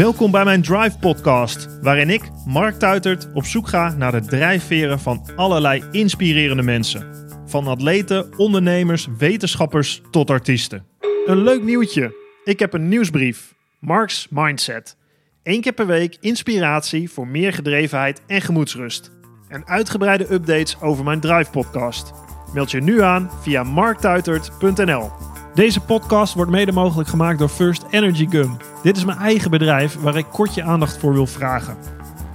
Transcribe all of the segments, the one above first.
Welkom bij mijn Drive Podcast, waarin ik, Mark Tuitert, op zoek ga naar de drijfveren van allerlei inspirerende mensen. Van atleten, ondernemers, wetenschappers tot artiesten. Een leuk nieuwtje. Ik heb een nieuwsbrief. Mark's Mindset. Eén keer per week inspiratie voor meer gedrevenheid en gemoedsrust. En uitgebreide updates over mijn Drive Podcast. Meld je nu aan via marktuitert.nl. Deze podcast wordt mede mogelijk gemaakt door First Energy Gum. Dit is mijn eigen bedrijf waar ik kort je aandacht voor wil vragen.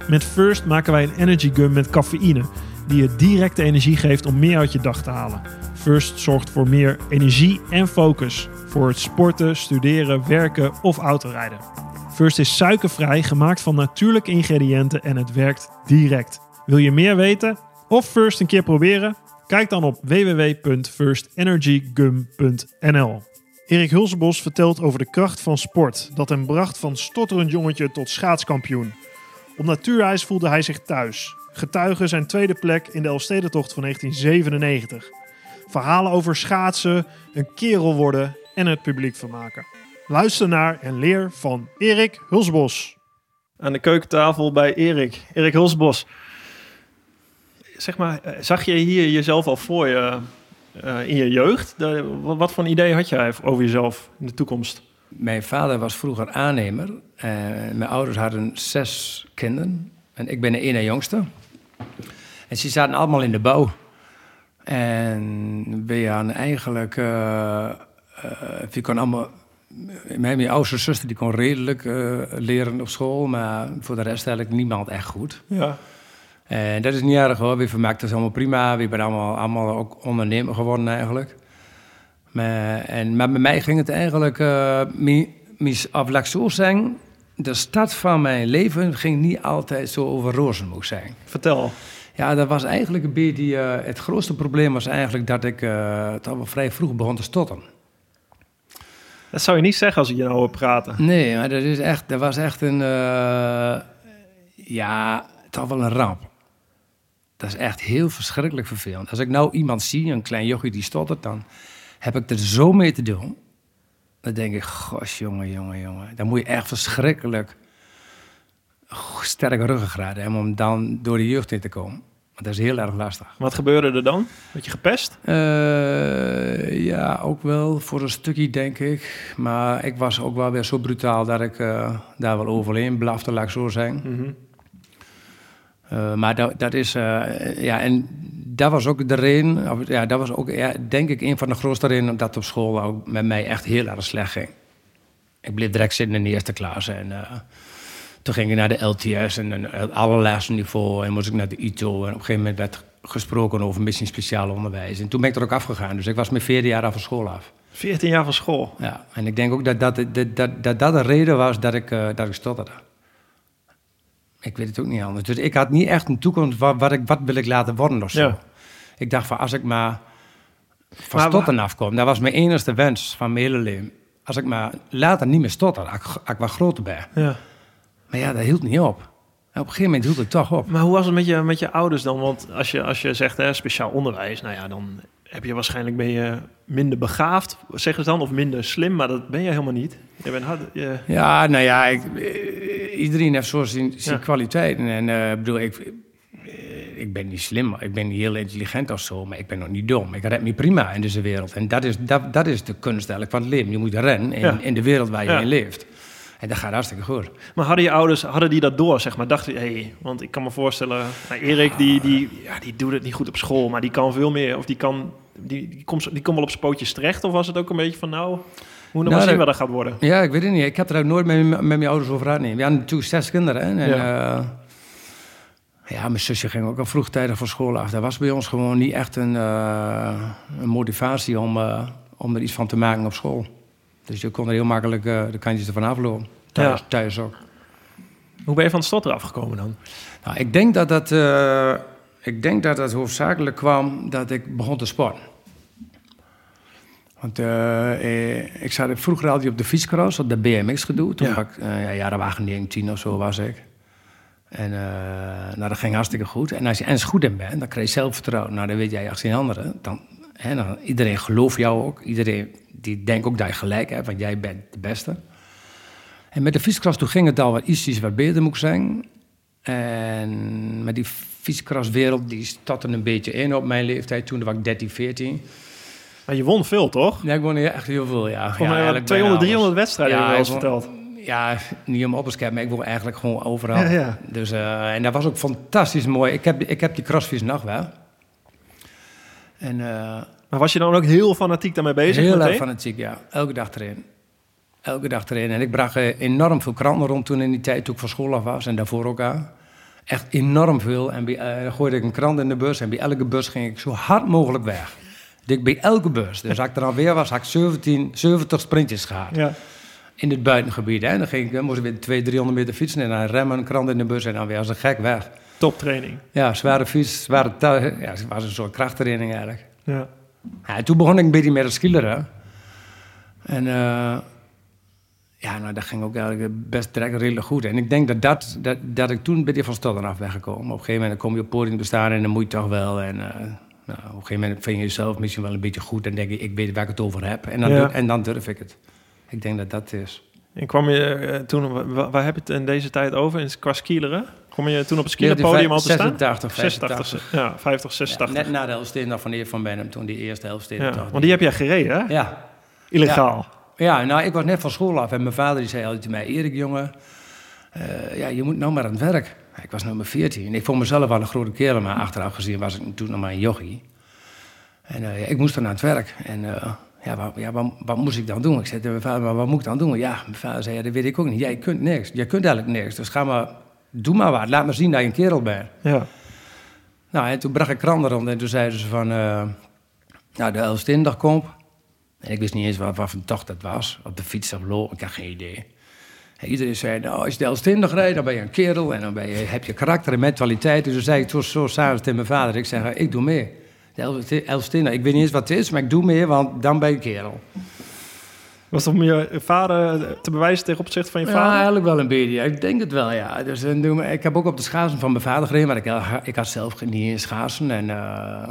Met First maken wij een energy gum met cafeïne, die je directe energie geeft om meer uit je dag te halen. First zorgt voor meer energie en focus voor het sporten, studeren, werken of autorijden. First is suikervrij, gemaakt van natuurlijke ingrediënten en het werkt direct. Wil je meer weten of First een keer proberen? Kijk dan op www.firstenergygum.nl. Erik Hulsebos vertelt over de kracht van sport dat hem bracht van stotterend jongetje tot schaatskampioen. Op natuurijs voelde hij zich thuis. Getuigen zijn tweede plek in de Elfstedentocht van 1997. Verhalen over schaatsen, een kerel worden en het publiek vermaken. Luister naar en leer van Erik Hulsbos. Aan de keukentafel bij Erik. Erik Hulsbos. Zeg maar, eh, zag je hier jezelf al voor je uh, in je jeugd? De, wat voor een idee had jij over jezelf in de toekomst? Mijn vader was vroeger aannemer. En mijn ouders hadden zes kinderen. En ik ben de ene jongste. En ze zaten allemaal in de bouw. En we hadden eigenlijk... Uh, we kon allemaal... Mijn oudste zuster die kon redelijk uh, leren op school, maar voor de rest eigenlijk niemand echt goed. Ja. En dat is niet erg hoor. We vermaakten ons allemaal prima. We zijn allemaal, allemaal ook ondernemer geworden eigenlijk. Maar, en, maar bij mij ging het eigenlijk, uh, ik zo zeggen, de start van mijn leven ging niet altijd zo over rozen, moet zijn. Vertel. Ja, dat was eigenlijk een beetje, uh, het grootste probleem was eigenlijk dat ik uh, toch wel vrij vroeg begon te stotteren. Dat zou je niet zeggen als ik je nou hoor praten. Nee, maar dat, is echt, dat was echt een, uh, ja, toch wel een ramp. Dat is echt heel verschrikkelijk vervelend. Als ik nou iemand zie, een klein jochie die stottert, dan heb ik er zo mee te doen. Dan denk ik, gosh, jongen, jongen, jongen. Dan moet je echt verschrikkelijk sterke ruggengraat hebben om dan door de jeugd in te komen. Want dat is heel erg lastig. Wat gebeurde er dan? Werd je gepest? Uh, ja, ook wel voor een stukje, denk ik. Maar ik was ook wel weer zo brutaal dat ik uh, daar wel overheen blafte, laat ik zo zeggen. Mm -hmm. Uh, maar dat, dat is, uh, ja, en dat was ook de reden, of, ja, dat was ook, ja, denk ik, een van de grootste redenen dat op school ook met mij echt heel erg slecht ging. Ik bleef direct zitten in de eerste klas en uh, toen ging ik naar de LTS en een allerlaatste niveau en moest ik naar de ITO en op een gegeven moment werd gesproken over misschien speciaal onderwijs. En toen ben ik er ook afgegaan, dus ik was mijn 14 jaar van school af. 14 jaar van school? Ja, en ik denk ook dat dat, dat, dat, dat, dat de reden was dat ik, dat ik stotterde. Ik weet het ook niet anders. Dus ik had niet echt een toekomst, wat, wat, ik, wat wil ik laten worden of zo. Ja. Ik dacht van, als ik maar van maar, stotteren afkom, dat was mijn enige wens van mijn hele leven. Als ik maar later niet meer stotter, als ik, als ik wat groter ben. Ja. Maar ja, dat hield niet op. En op een gegeven moment hield het toch op. Maar hoe was het met je, met je ouders dan? Want als je, als je zegt hè, speciaal onderwijs, nou ja, dan heb je waarschijnlijk ben je minder begaafd, zeggen ze dan, of minder slim, maar dat ben je helemaal niet. Je bent hard, je... Ja, nou ja, ik, iedereen heeft zo zijn, zijn ja. kwaliteiten. En uh, bedoel, ik, ik ben niet slim, ik ben niet heel intelligent of zo, maar ik ben nog niet dom. Ik red me prima in deze wereld. En dat is, dat, dat is de kunst eigenlijk van het leven. Je moet rennen in, ja. in de wereld waar je ja. in leeft. En dat gaat hartstikke goed. Maar hadden je ouders, hadden die dat door, zeg maar? Dachten hé, hey, want ik kan me voorstellen, nou, Erik, die, die, ja, die doet het niet goed op school, maar die kan veel meer. Of die kan, die, die, komt, die komt wel op zijn pootjes terecht. Of was het ook een beetje van, nou, nog nou, maar zien wat dat gaat worden? Ja, ik weet het niet. Ik heb er ook nooit met, met mijn ouders over gehad. Nee. We hadden natuurlijk zes kinderen. Hè? En, ja. Uh, ja, mijn zusje ging ook al vroegtijdig van school af. Dat was bij ons gewoon niet echt een, uh, een motivatie om, uh, om er iets van te maken op school. Dus je kon er heel makkelijk de kantjes ervan aflopen. Thuis, ja. thuis ook. Hoe ben je van het stotter afgekomen dan? Nou, ik denk dat dat, uh, ik denk dat dat hoofdzakelijk kwam dat ik begon te sporten. Want uh, ik zat vroeger altijd op de fietscross, op de BMX gedoe. Toen ja. ik, ja, jaren waren 19 of zo was ik. En nou, dat ging hartstikke goed. En als je eens goed in bent, dan krijg je zelfvertrouwen. Nou, dan weet jij als geen andere. Dan, hè, dan, iedereen gelooft jou ook. Iedereen die denkt ook dat je gelijk hebt, want jij bent de beste. En met de fietskras toen ging het al wat ietsjes wat beter moet ik zeggen. En met die fietskraswereld, die startte een beetje in op mijn leeftijd. Toen was ik 13, 14. Maar je won veel, toch? Ja, ik won echt heel veel, ja. Ja, mij eigenlijk 200, bijna 300 alles. wedstrijden je wel eens verteld. Ja, niet om op te scheppen, maar ik won eigenlijk gewoon overal. Ja, ja. Dus, eh, en dat was ook fantastisch mooi. Ik heb, ik heb die crossfiets nog wel. En eh, Maar was je dan ook heel fanatiek daarmee bezig? heel erg fanatiek, ja. Elke dag erin. Elke dag erin. En ik bracht eh, enorm veel kranten rond toen in die tijd, toen ik van school af was. En daarvoor ook al. Echt enorm veel. En bij, eh, dan gooide ik een krant in de bus. En bij elke bus ging ik zo hard mogelijk weg. Dus bij elke bus. Dus als ik er dan weer was, had ik 17, 70 sprintjes gehad. Ja. In het buitengebied. Hè. Dan ging ik, dan moest ik weer 200, 300 meter fietsen. En dan remmen, een krant in de bus. En dan weer als een gek weg. Toptraining. Ja, zware fiets, zware. Ja, het was een soort krachttraining eigenlijk. Ja. Ja, toen begon ik een beetje met het skileren. En eh, ja, nou, dat ging ook eigenlijk best direct redelijk goed. En ik denk dat, dat, dat, dat ik toen een beetje van stad af ben gekomen. Op een gegeven moment kom je op podium te staan en dan moet je toch wel. En eh, nou, op een gegeven moment vind je jezelf misschien wel een beetje goed. En denk je, ik weet waar ik het over heb. En dan, Ja. en dan durf ik het. Ik denk dat dat is. En kwam je eh, toen, wa- waar heb je het in deze tijd over? Qua skileren? Kom je toen op het skielerpodium al te staan? 86, 86, 85. ja, 50, Ja, 86. net na de Elfstedendag van de heer Van Benham, toen die eerste Elfstedendag. Ja, want die heb jij gereden, hè? Ja, Illegaal. Ja, nou, ik was net van school af en mijn vader die zei altijd tegen mij... Erik, jongen, eh, ja, je moet nou maar aan het werk. Ik was nummer 14. Ik vond mezelf wel een grote kerel, maar achteraf gezien was ik toen nog maar een jochie. En eh, ja, ik moest dan aan het werk. En eh, ja, wat, ja wat, wat moest ik dan doen? Ik zei tegen mijn vader, maar wat moet ik dan doen? Ja, mijn vader zei, ja, dat weet ik ook niet. Jij kunt niks. Je kunt eigenlijk niks. Dus ga maar, doe maar wat. Laat maar zien dat je een kerel bent. Ja. Nou, en toen bracht ik kranten rond en toen zeiden ze van... eh nou, de Elfstedendag komt. En ik wist niet eens wat, wat voor tocht dat was. Op de fiets of loop, ik had geen idee. En iedereen zei, nou, als je de Elfstedendag rijdt, dan ben je een kerel... en dan ben je, heb je karakter en mentaliteit. Dus toen zei ik toen zo s'avonds tegen mijn vader... ik zeg, ik doe mee. De Elfstedendag, ik weet niet eens wat het is, maar ik doe mee... want dan ben je een kerel. Was dat om je vader te bewijzen tegen opzichte van je Ja, vader? eigenlijk wel een beetje. ja. Ik denk het wel, ja. Dus, en toen- ik heb ook op de schaatsen van mijn vader gereden, maar ik, ik had zelf niet in schaatsen. En uh,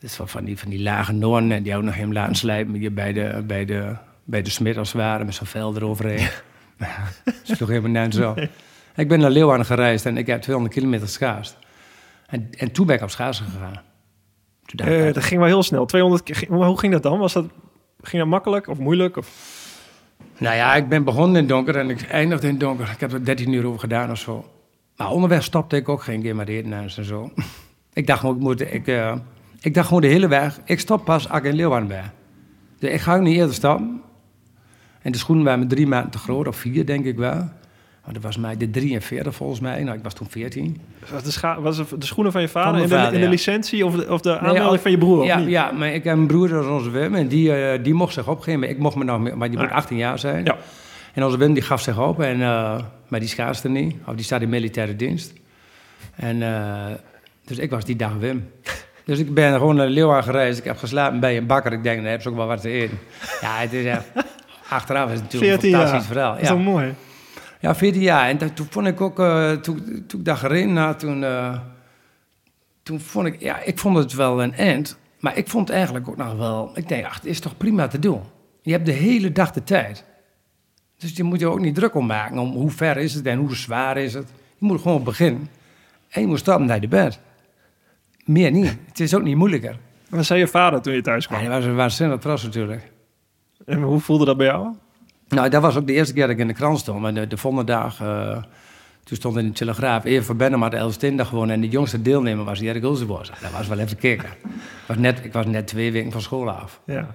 dus van, van, die, van die lage noorden, en die ook nog hem laten slijpen bij de, bij de, bij de smid als het ware, met zo'n vel eroverheen. dat is toch helemaal net zo. Ik ben naar Leeuwarden gereisd en ik heb 200 kilometer schaatst. En, en toen ben ik op schaatsen gegaan. Eh, dat ging wel heel snel. 200, keer- ging- hoe ging dat dan? Was dat, ging dat makkelijk of moeilijk? Of? Nou ja, ik ben begonnen in donker en ik eindigde in donker. Ik heb er 13 uur over gedaan of zo. Maar onderweg stopte ik ook geen keer met eten en zo. ik dacht gewoon, ik, moet, ik, eh, ik dacht gewoon de hele weg, ik stop pas als ik in Leeuwarden ben. Dus ik ga ook niet eerder stoppen. En de schoenen waren me drie maanden te groot, of vier denk ik wel. Maar dat was mij de 43 volgens mij. Nou, ik was toen 14. Was de, scha- was het de schoenen van je vader in de, vader, de ja. licentie of de, of de aanmelding van je broer? of Ja, niet? ja, maar ik heb een broer, dat is onze Wim. En die, eh, die mocht zich opgeven. Maar ik mocht me nog maar die moet Ah. 18 jaar zijn. Ja. En onze Wim die gaf zich op, en, eh, maar die schaatste niet. Of die staat in militaire dienst. En, eh, dus ik was die dag Wim. Dus ik ben gewoon naar Leeuwarden gereisd. Ik heb geslapen bij een bakker. Ik denk, dan heb ze ook wel wat te eten. Ja, het is echt... Achteraf is het natuurlijk 14 een jaar. fantastisch verhaal. Dat is toch mooi? Ja, 14 jaar. En dat- toen vond ik ook, eh, toen, toen ik daar gereden had, toen, eh, toen vond ik, ja, ik vond het wel een end. Maar ik vond eigenlijk ook nog wel, ik denk, ach, het is toch prima te doen. Je hebt de hele dag de tijd. Dus je moet je ook niet druk om maken, om hoe ver is het en hoe zwaar is het. Je moet gewoon beginnen. En je moet stappen naar de bed. Meer niet. Het is ook niet moeilijker. Wat zei je vader toen je thuis kwam? hij was waanzinnig trots natuurlijk. En hoe voelde dat bij jou? Nou, dat was ook de eerste keer dat ik in de krant stond. Maar de, de volgende dag, eh, toen stond in de Telegraaf... Eer van had de Elfstedendag gewonnen... en de jongste deelnemer was Erik Ulzenbos. Dat was wel even kicken. ik, was net, ik was net twee weken van school af. Ja.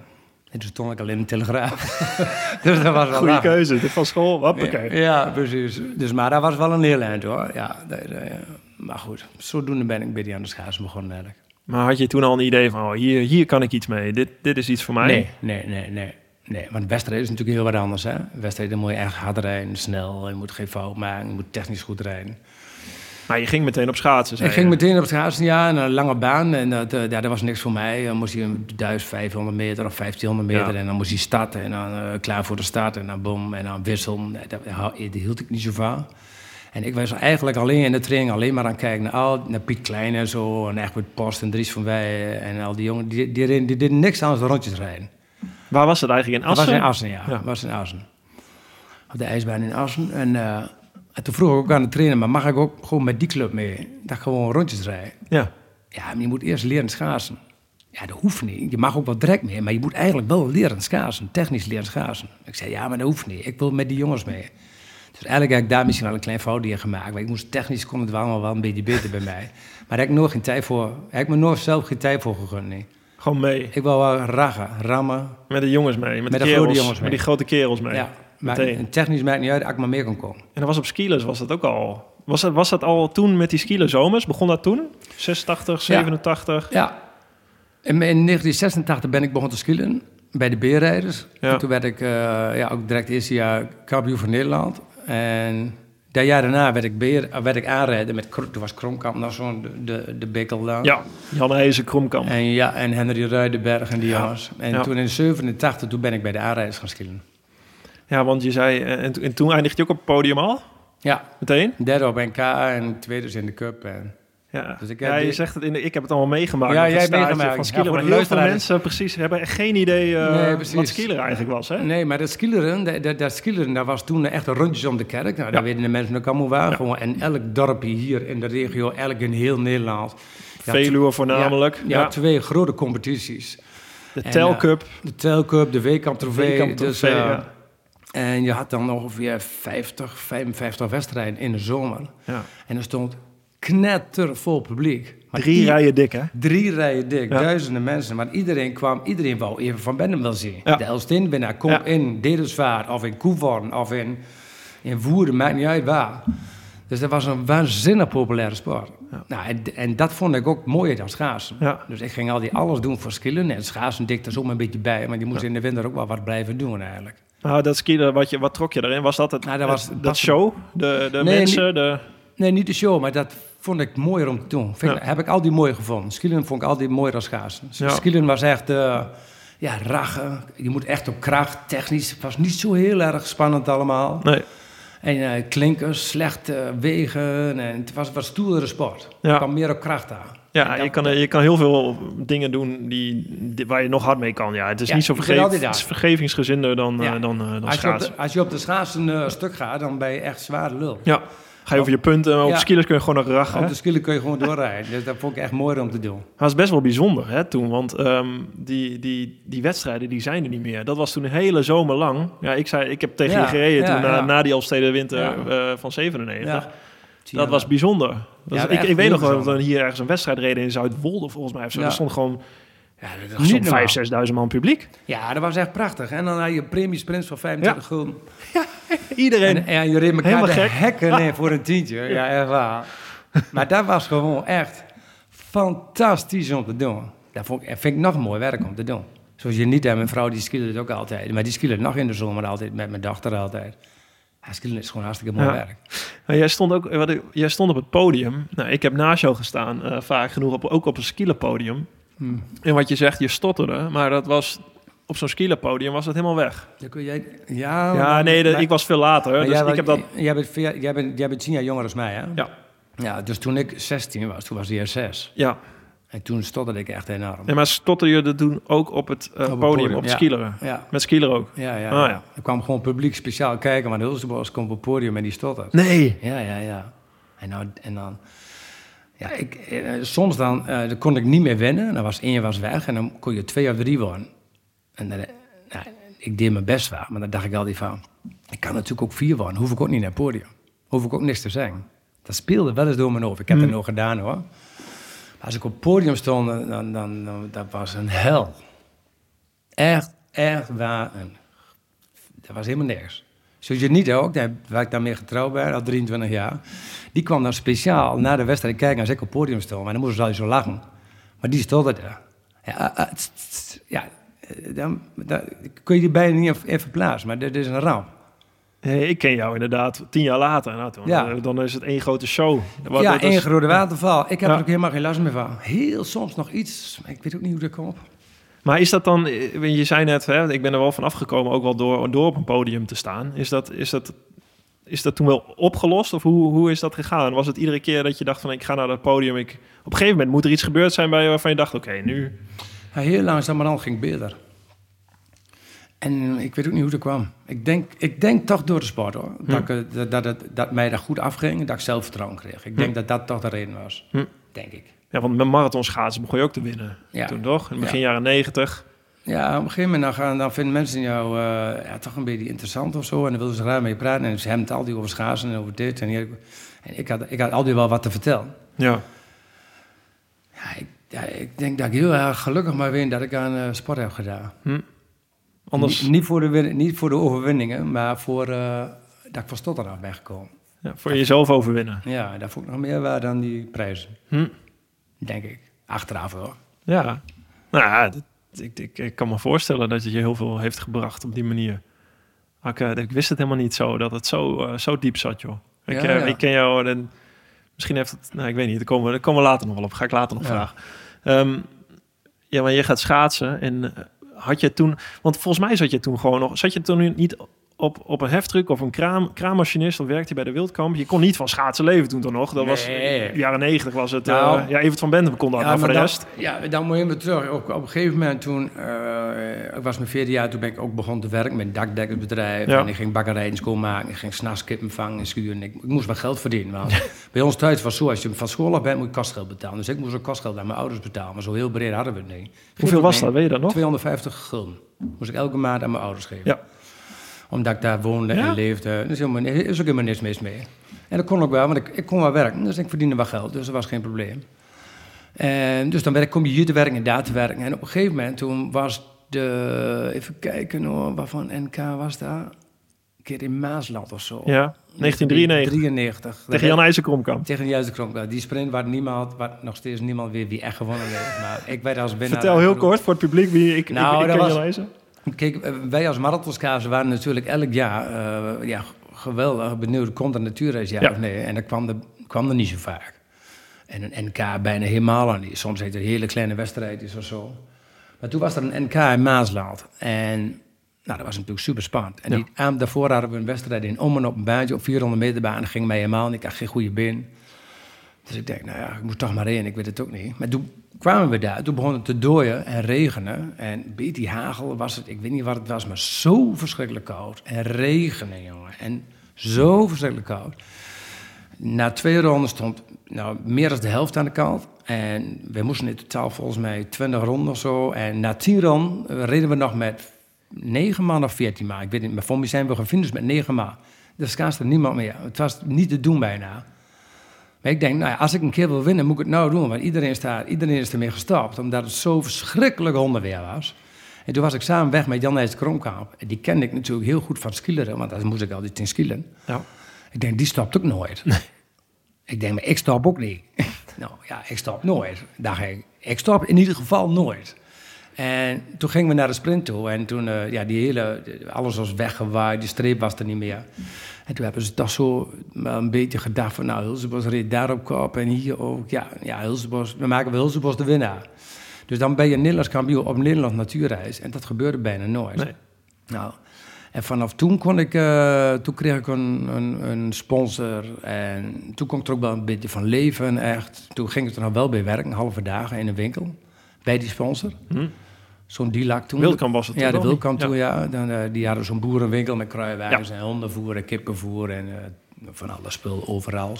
En toen stond ik al in de Telegraaf. dus dat was wel Goede lachen. keuze. Dit van school, hoppakee. Ja, precies. Dus, maar dat was wel een heel eind, hoor. Ja, dat, eh, maar goed, zodoende ben ik bij die aan de schaatsen begonnen eigenlijk. Maar had je toen al een idee van, oh, hier, hier kan ik iets mee. Dit, dit is iets voor mij? Nee, nee, nee, nee. Nee, want wedstrijd is natuurlijk heel wat anders. Hè? Wedstrijden moet je echt hard rijden, snel. Je moet geen fout maken, je moet technisch goed rijden. Maar je ging meteen op schaatsen, zei Ik ging meteen op schaatsen, ja, een lange baan. En dat, eh, ja, dat was niks voor mij. Dan moest je een 1500 meter of 1500 meter. Ja. En dan moest je starten en dan eh, klaar voor de start. En dan boom, en dan wisselen. Nee, Dat, dat hield ik niet zo van. En ik was eigenlijk alleen in de training alleen maar aan het kijken naar, al, naar Piet Klein en zo. En Egbert Post en Dries van Wij en al die jongen. Die, die, die, die deden niks anders dan rondjes rijden. Waar was het eigenlijk? In Dat was Assen? in Assen, ja. Was in Assen. op de ijsbaan in Assen. En, eh, en toen vroeg ik ook aan de trainer, maar mag ik ook gewoon met die club mee? Dat ik gewoon rondjes rijden. Ja. Ja, maar je moet eerst leren schaatsen. Ja, dat hoeft niet. Je mag ook wel direct mee, maar je moet eigenlijk wel leren schaatsen. Technisch leren schaatsen. Ik zei, ja, maar dat hoeft niet. Ik wil met die jongens mee. Dus eigenlijk heb ik daar misschien wel een klein foutje in gemaakt. Want ik moest technisch kon het wel allemaal wel een beetje beter bij mij. Maar daar heb ik nooit geen tijd voor. Heb ik me nooit zelf geen tijd voor gegund. Nee. Gewoon mee. Ik wil wel raggen, rammen. Met de jongens mee. Met, Met de, de kerels, grote jongens Met mee. die grote kerels mee. Ja, maar en technisch maakt niet uit als ik maar meer kan komen. En dat was op skilers, was dat ook al... Was dat, was dat al toen met die skilers zomers? Begon dat toen? 86, 87? Ja. In, in 1986 ben ik begonnen te skillen bij de B-rijders. Ja. En toen werd ik eh, ja, ook direct eerste jaar kampioen van Nederland. En dat jaar daarna werd ik, beer, eh, werd ik aanrijden met... Toen was Kromkamp nog zo'n de, de, de bikkel daar. Ja, Jan Heijzen, Kromkamp. En, ja, en Henry Ruidenberg en die Ja. jongens. En Ja. toen in 87 toen ben ik bij de aanrijders gaan skillen. Ja, want je zei... eh, En, en toen eindigde je ook op het podium al? Ja, Meteen? derde op NK en tweede dus in de Cup. En, Ja, Dus ik heb ja je die- zegt het in de, ik heb het allemaal meegemaakt. Ja, jij hebt meegemaakt. Van Ja, skileren. maar de heel veel mensen precies, hebben echt geen idee eh, Nee, wat skileren eigenlijk was. Hè? Nee, maar dat skileren, dat, dat, dat skileren, dat was toen echt een rondjes om de kerk. Nou, Ja. weten de mensen ook allemaal waar. Ja. Gewoon, en elk dorpje hier in de regio, elk in heel Nederland. Ja, Veluwe voornamelijk. Ja, Ja, twee grote competities. de Telcup. De Telcup, de Weekamp Trofee. Dus, eh, ja. En je had dan ongeveer 50, 55 wedstrijden in de zomer. Ja. En er stond knettervol publiek. Maar Drie rijen dik, hè? Drie rijen dik, Ja. duizenden mensen. Maar iedereen kwam, iedereen wou even van Bennem wel zien. Ja. De Elsteenwinnaar komt Ja. in Dedelsvaart of in Koevorn of in, in Woerden, maakt niet uit waar. Dus dat was een waanzinnig populaire sport. Nou, en, en dat vond ik ook mooier dan schaatsen. Dus ik ging al die alles doen voor skillen. En schaatsen dik er een beetje bij. Maar je moest in de winter ook wel wat blijven doen eigenlijk. Nou, dat skiën, wat, je, wat trok je erin? Was dat het, Nou, dat was- het- dat dat- show? De, de Nee, mensen? De, Nee, niet de show, maar dat vond ik mooier om te doen. Vind ik- Ja. Heb ik altijd mooi gevonden. Skillen vond ik altijd mooier dan schaatsen. Ja. Was echt, eh ja, raggen. Je moet echt op kracht, technisch. Het was niet zo heel erg spannend allemaal. nee. En eh, klinkers, slecht eh, wegen. En het was wat stoerdere sport. Ja. Kwam meer op kracht aan. Ja, dat- je kan, je kan heel veel dingen doen die, die- waar je nog hard mee kan. Ja, het is Ja, niet zo vergeef, het is vergevingsgezinder dan, Ja. dan, dan Als je, op de, als je op de schaatsen eh, stuk gaat, dan ben je echt zwaar lul. Ja, ga je over je punten. maar Op Ja. skillers kun je gewoon nog rachen. Op de skillen kun je gewoon doorrijden. Dus dat vond ik echt mooier om te doen. Het is best wel bijzonder hè, toen, want ehm, die, die, die wedstrijden die zijn er niet meer. Dat was toen een hele zomer lang. Ja, ik, zei, ik heb tegen je gereden toen na, ja. na die Elfsteden winter eh, van 97. Ja. Dat was bijzonder. Dat Ja, ik, ik weet nog wel dat we hier ergens een wedstrijd reden in Zuidwolde volgens mij. Of zo. Ja. Er stond gewoon ja, er normaal. 5.000, 6.000 man publiek. Ja, dat was echt prachtig. En dan had je premiesprints van 25 gulden. Iedereen. En, en je reed elkaar Helemaal de gek. hekken voor een tientje. Ja, echt waar. Maar dat was gewoon echt fantastisch om te doen. Dat vond ik, vind ik nog mooi werk om te doen. Zoals je niet hebt, mijn vrouw die skilde het ook altijd. Maar die skilde nog in de zomer altijd, met mijn dochter altijd. Ja, skillen is gewoon hartstikke mooi Ja. werk. Maar jij, stond ook, wat ik- jij stond op het podium. Nou, ik heb naast jou gestaan, eh, vaak genoeg, op, ook op een skielerpodium. Hmm. En wat je zegt, je stotterde. Maar dat was, op zo'n skielerpodium was het helemaal weg. Dan kun jij, ja, ja, nee, maar- ik was veel later. Dus jij, ik heb dat... Jij bent, jij, bent, jij bent tien jaar jonger dan mij, hè? Ja, Ja, dus toen ik 16 was, toen was hij er 6. ja. En toen stotterde ik echt enorm. En maar stotter je dat doen ook op het eh, het podium, podium, op ja. skileren? Ja, Met skieler ook? ja, ja. Ah, ja. Er kwam gewoon publiek speciaal kijken, maar de Hulsebos komt op het podium en die stottert. Nee. Ja, ja, ja. En, nou, en dan... Ja, ik, eh, soms dan, eh, dan kon ik niet meer winnen. Dan was één was weg en dan kon je twee of drie worden. En dan, eh, nou, ik deed mijn best wel, maar dan dacht ik altijd van... Ik kan natuurlijk ook vier worden, hoef ik ook niet naar het podium. Hoef ik ook niks te zeggen. Dat speelde wel eens door mijn hoofd. Ik heb Hmm. het nog gedaan hoor. Maar als ik op het podium stond, dan, dan, dan, dan- dat was een hel. Echt, echt waar. Dat was helemaal niks. Zoals je niet ook, waar ik daarmee getrouwd ben, al 23 jaar. Die kwam dan speciaal na de wedstrijd kijken als ik op het podium stond. Maar dan moesten ze al zo lachen. Maar die stond er. Ja, eh, tst, tst, ja eh, dan, dan kun je die bijna niet even- plaatsen. Maar dit is een ramp. Ik ken jou inderdaad tien jaar later. Nou, toen, Ja. eh, Dan is het één grote show. Wat- ja, dat één grote waterval. Ik heb Ja. er ook helemaal geen last meer van. Heel soms nog iets, maar ik weet ook niet hoe dat komt. Maar is dat dan, eh, je zei net, hè, ik ben er wel van afgekomen, ook wel door, door op een podium te staan. Is dat, is dat, is dat toen wel opgelost of hoe, hoe is dat gegaan? Was het iedere keer dat je dacht van ik ga naar dat podium, ik, op een gegeven moment moet er iets gebeurd zijn bij je waarvan je dacht, oké, nu... Ja, heel langzamerhand ging het beter. En ik weet ook niet hoe het kwam. Ik denk, ik denk toch door de sport hoor. Dat, ik, eh, dat, dat, dat mij dat goed afging en dat ik zelfvertrouwen kreeg. Ik denk Hm. dat dat toch de reden was. Hm. Denk ik. Ja, want met marathonschaatsen begon je ook te winnen. Ja. Toen toch? In begin Ja. jaren negentig. Ja, op een gegeven moment dan, gaan, dan vinden mensen jou eh, ja, toch een beetje interessant of zo. En dan willen ze graag mee praten. En ze hebben het altijd over schaatsen en over dit en hier. En ik had, ik had altijd wel wat te vertellen. Ja. Ja, ik, ja, ik denk dat ik heel erg gelukkig maar ben dat ik aan eh, sport heb gedaan. Hm. Anders, Niet, niet, voor de, win- niet voor de overwinningen, maar voor eh, dat ik van Stotter af ben gekomen. ja, voor jezelf overwinnen. Ja, dat vond ik nog meer waard dan die prijzen. Hm. Denk ik. Achteraf hoor. Ja. Nou ja, dat- ik, ik, ik kan me voorstellen dat het je heel veel heeft gebracht op die manier. Ik, eh, ik wist het helemaal niet zo, dat het zo, eh, zo diep zat, joh. Ik, Ja, eh, ja. ik ken jou en misschien heeft het... Nou, ik weet niet, daar komen, we- daar komen we later nog wel op. Ga ik later nog Ja. vragen. Ehm, ja, maar je gaat schaatsen en had je toen... Want volgens mij zat je toen gewoon nog... Zat je toen niet op, op een heftruck of een kraam, kraammachinist of werkte je bij de Wildkamp? Je kon niet van schaatsen leven toen toch nog? Dat was Nee. jaren negentig was het... eh, Nou. ja, Evert van Benden kon dat, maar voor de dan, rest... Ja, dan moet je terug. Op, op een gegeven moment toen... eh, ik was mijn vierde jaar, toen ben ik ook begonnen te werken met een dakdekkersbedrijf. Ja. En ik ging bakkerijen schoonmaken. Ik ging s'nachts kippen vangen en schuren. Ik, ik moest wel geld verdienen. Want bij ons thuis was het zo, als je van school af bent, moet je kostgeld betalen. Dus ik moest ook kostgeld aan mijn ouders betalen. Maar zo heel breed hadden we het niet. Hoeveel was dat, weet je dat nog? 250 gulden. Moest ik elke maand aan mijn ouders geven. Ja. Omdat ik daar woonde Ja? en leefde. Is, helemaal, er is ook helemaal niks mis mee. En dat kon ook wel, want ik, ik kon wel werken. Dus ik verdiende wel geld, dus dat was geen probleem. En dus dan kom je hier te werken en daar te werken. En op een gegeven moment, toen was de... Even kijken hoor, waarvan NK was dat? Een keer in Maasland of zo. Ja, 1993. 93. Tegen Jan IJzerkromkamp. Tegen juiste kronk. Die sprint waar niemand, waar nog steeds niemand weet wie echt gewonnen heeft. Maar ik werd als winnaar. Vertel heel kort voor het publiek wie ik, Nou, ik, ik dat ken was- Jan. Kijk, eh, wij als marathonskazen waren natuurlijk elk jaar eh, ja, geweldig benieuwd. Komt er natuurreis, ja, Ja. of nee? En dat kwam er, kwam er niet zo vaak. En een NK bijna helemaal niet. Soms heet het hele kleine wedstrijdjes of zo. Maar toen was er een NK in Maasland. En nou, dat was natuurlijk super spannend. En Ja. die avond daarvoor hadden we een wedstrijd in Ommen op een baantje op 400 meter baan. Dat ging mij helemaal niet. Ik had geen goede been. Dus ik denk, nou ja, ik moet toch maar in. Ik weet het ook niet. Maar toen kwamen we daar. Toen begon het te dooien en regenen. En een beetje hagel was het. Ik weet niet wat het was, maar zo verschrikkelijk koud. En regenen, jongen. En zo verschrikkelijk koud. Na twee ronden stond nou, meer dan de helft aan de kant. En we moesten in totaal volgens mij 20 ronden of zo. En na tien ronden eh, reden we nog met negen man of veertien man. Ik weet niet, maar voor mij zijn we gefinished met negen man. Er niemand meer. Het was niet te doen bijna. Maar ik denk, nou ja, als ik een keer wil winnen, moet ik het nou doen. Want iedereen, staat, iedereen is ermee gestopt, omdat het zo verschrikkelijk hondenweer was. En toen was ik samen weg met Jan Nijs Kromkamp. En die kende ik natuurlijk heel goed van skileren, want daar moest ik altijd in skileren. Ja. Ik denk, die stopt ook nooit. Ik denk, maar ik stop ook niet. nou ja, ik stop nooit. Dacht ik, ik stop in ieder geval nooit. En toen gingen we naar de sprint toe. En toen, eh, ja, die hele, alles was weggewaaid. Die streep was er niet meer. En toen hebben ze toch zo wel een beetje gedacht van... Nou, Hulsebos reed daar op kop en hier ook. Ja, ja Hulsebos, we maken wel Hulsebos de winnaar. Dus dan ben je Nederlands kampioen op Nederlands natuurreis. En dat gebeurde bijna nooit. Nee. Nou, en vanaf toen kon ik, eh, toen kreeg ik een, een, een sponsor en toen kon ik er ook wel een beetje van leven, echt. Toen ging ik er nog wel bij werken, halve dagen in een winkel, bij die sponsor. Hm. Zo'n Dilak toen. Wildkamp was het Ja, toen de wel Wildkamp niet? toen, ja. Dan, eh, die hadden zo'n boerenwinkel met kruiwagens en hondenvoer en kippenvoer en eh, van alle spul overal.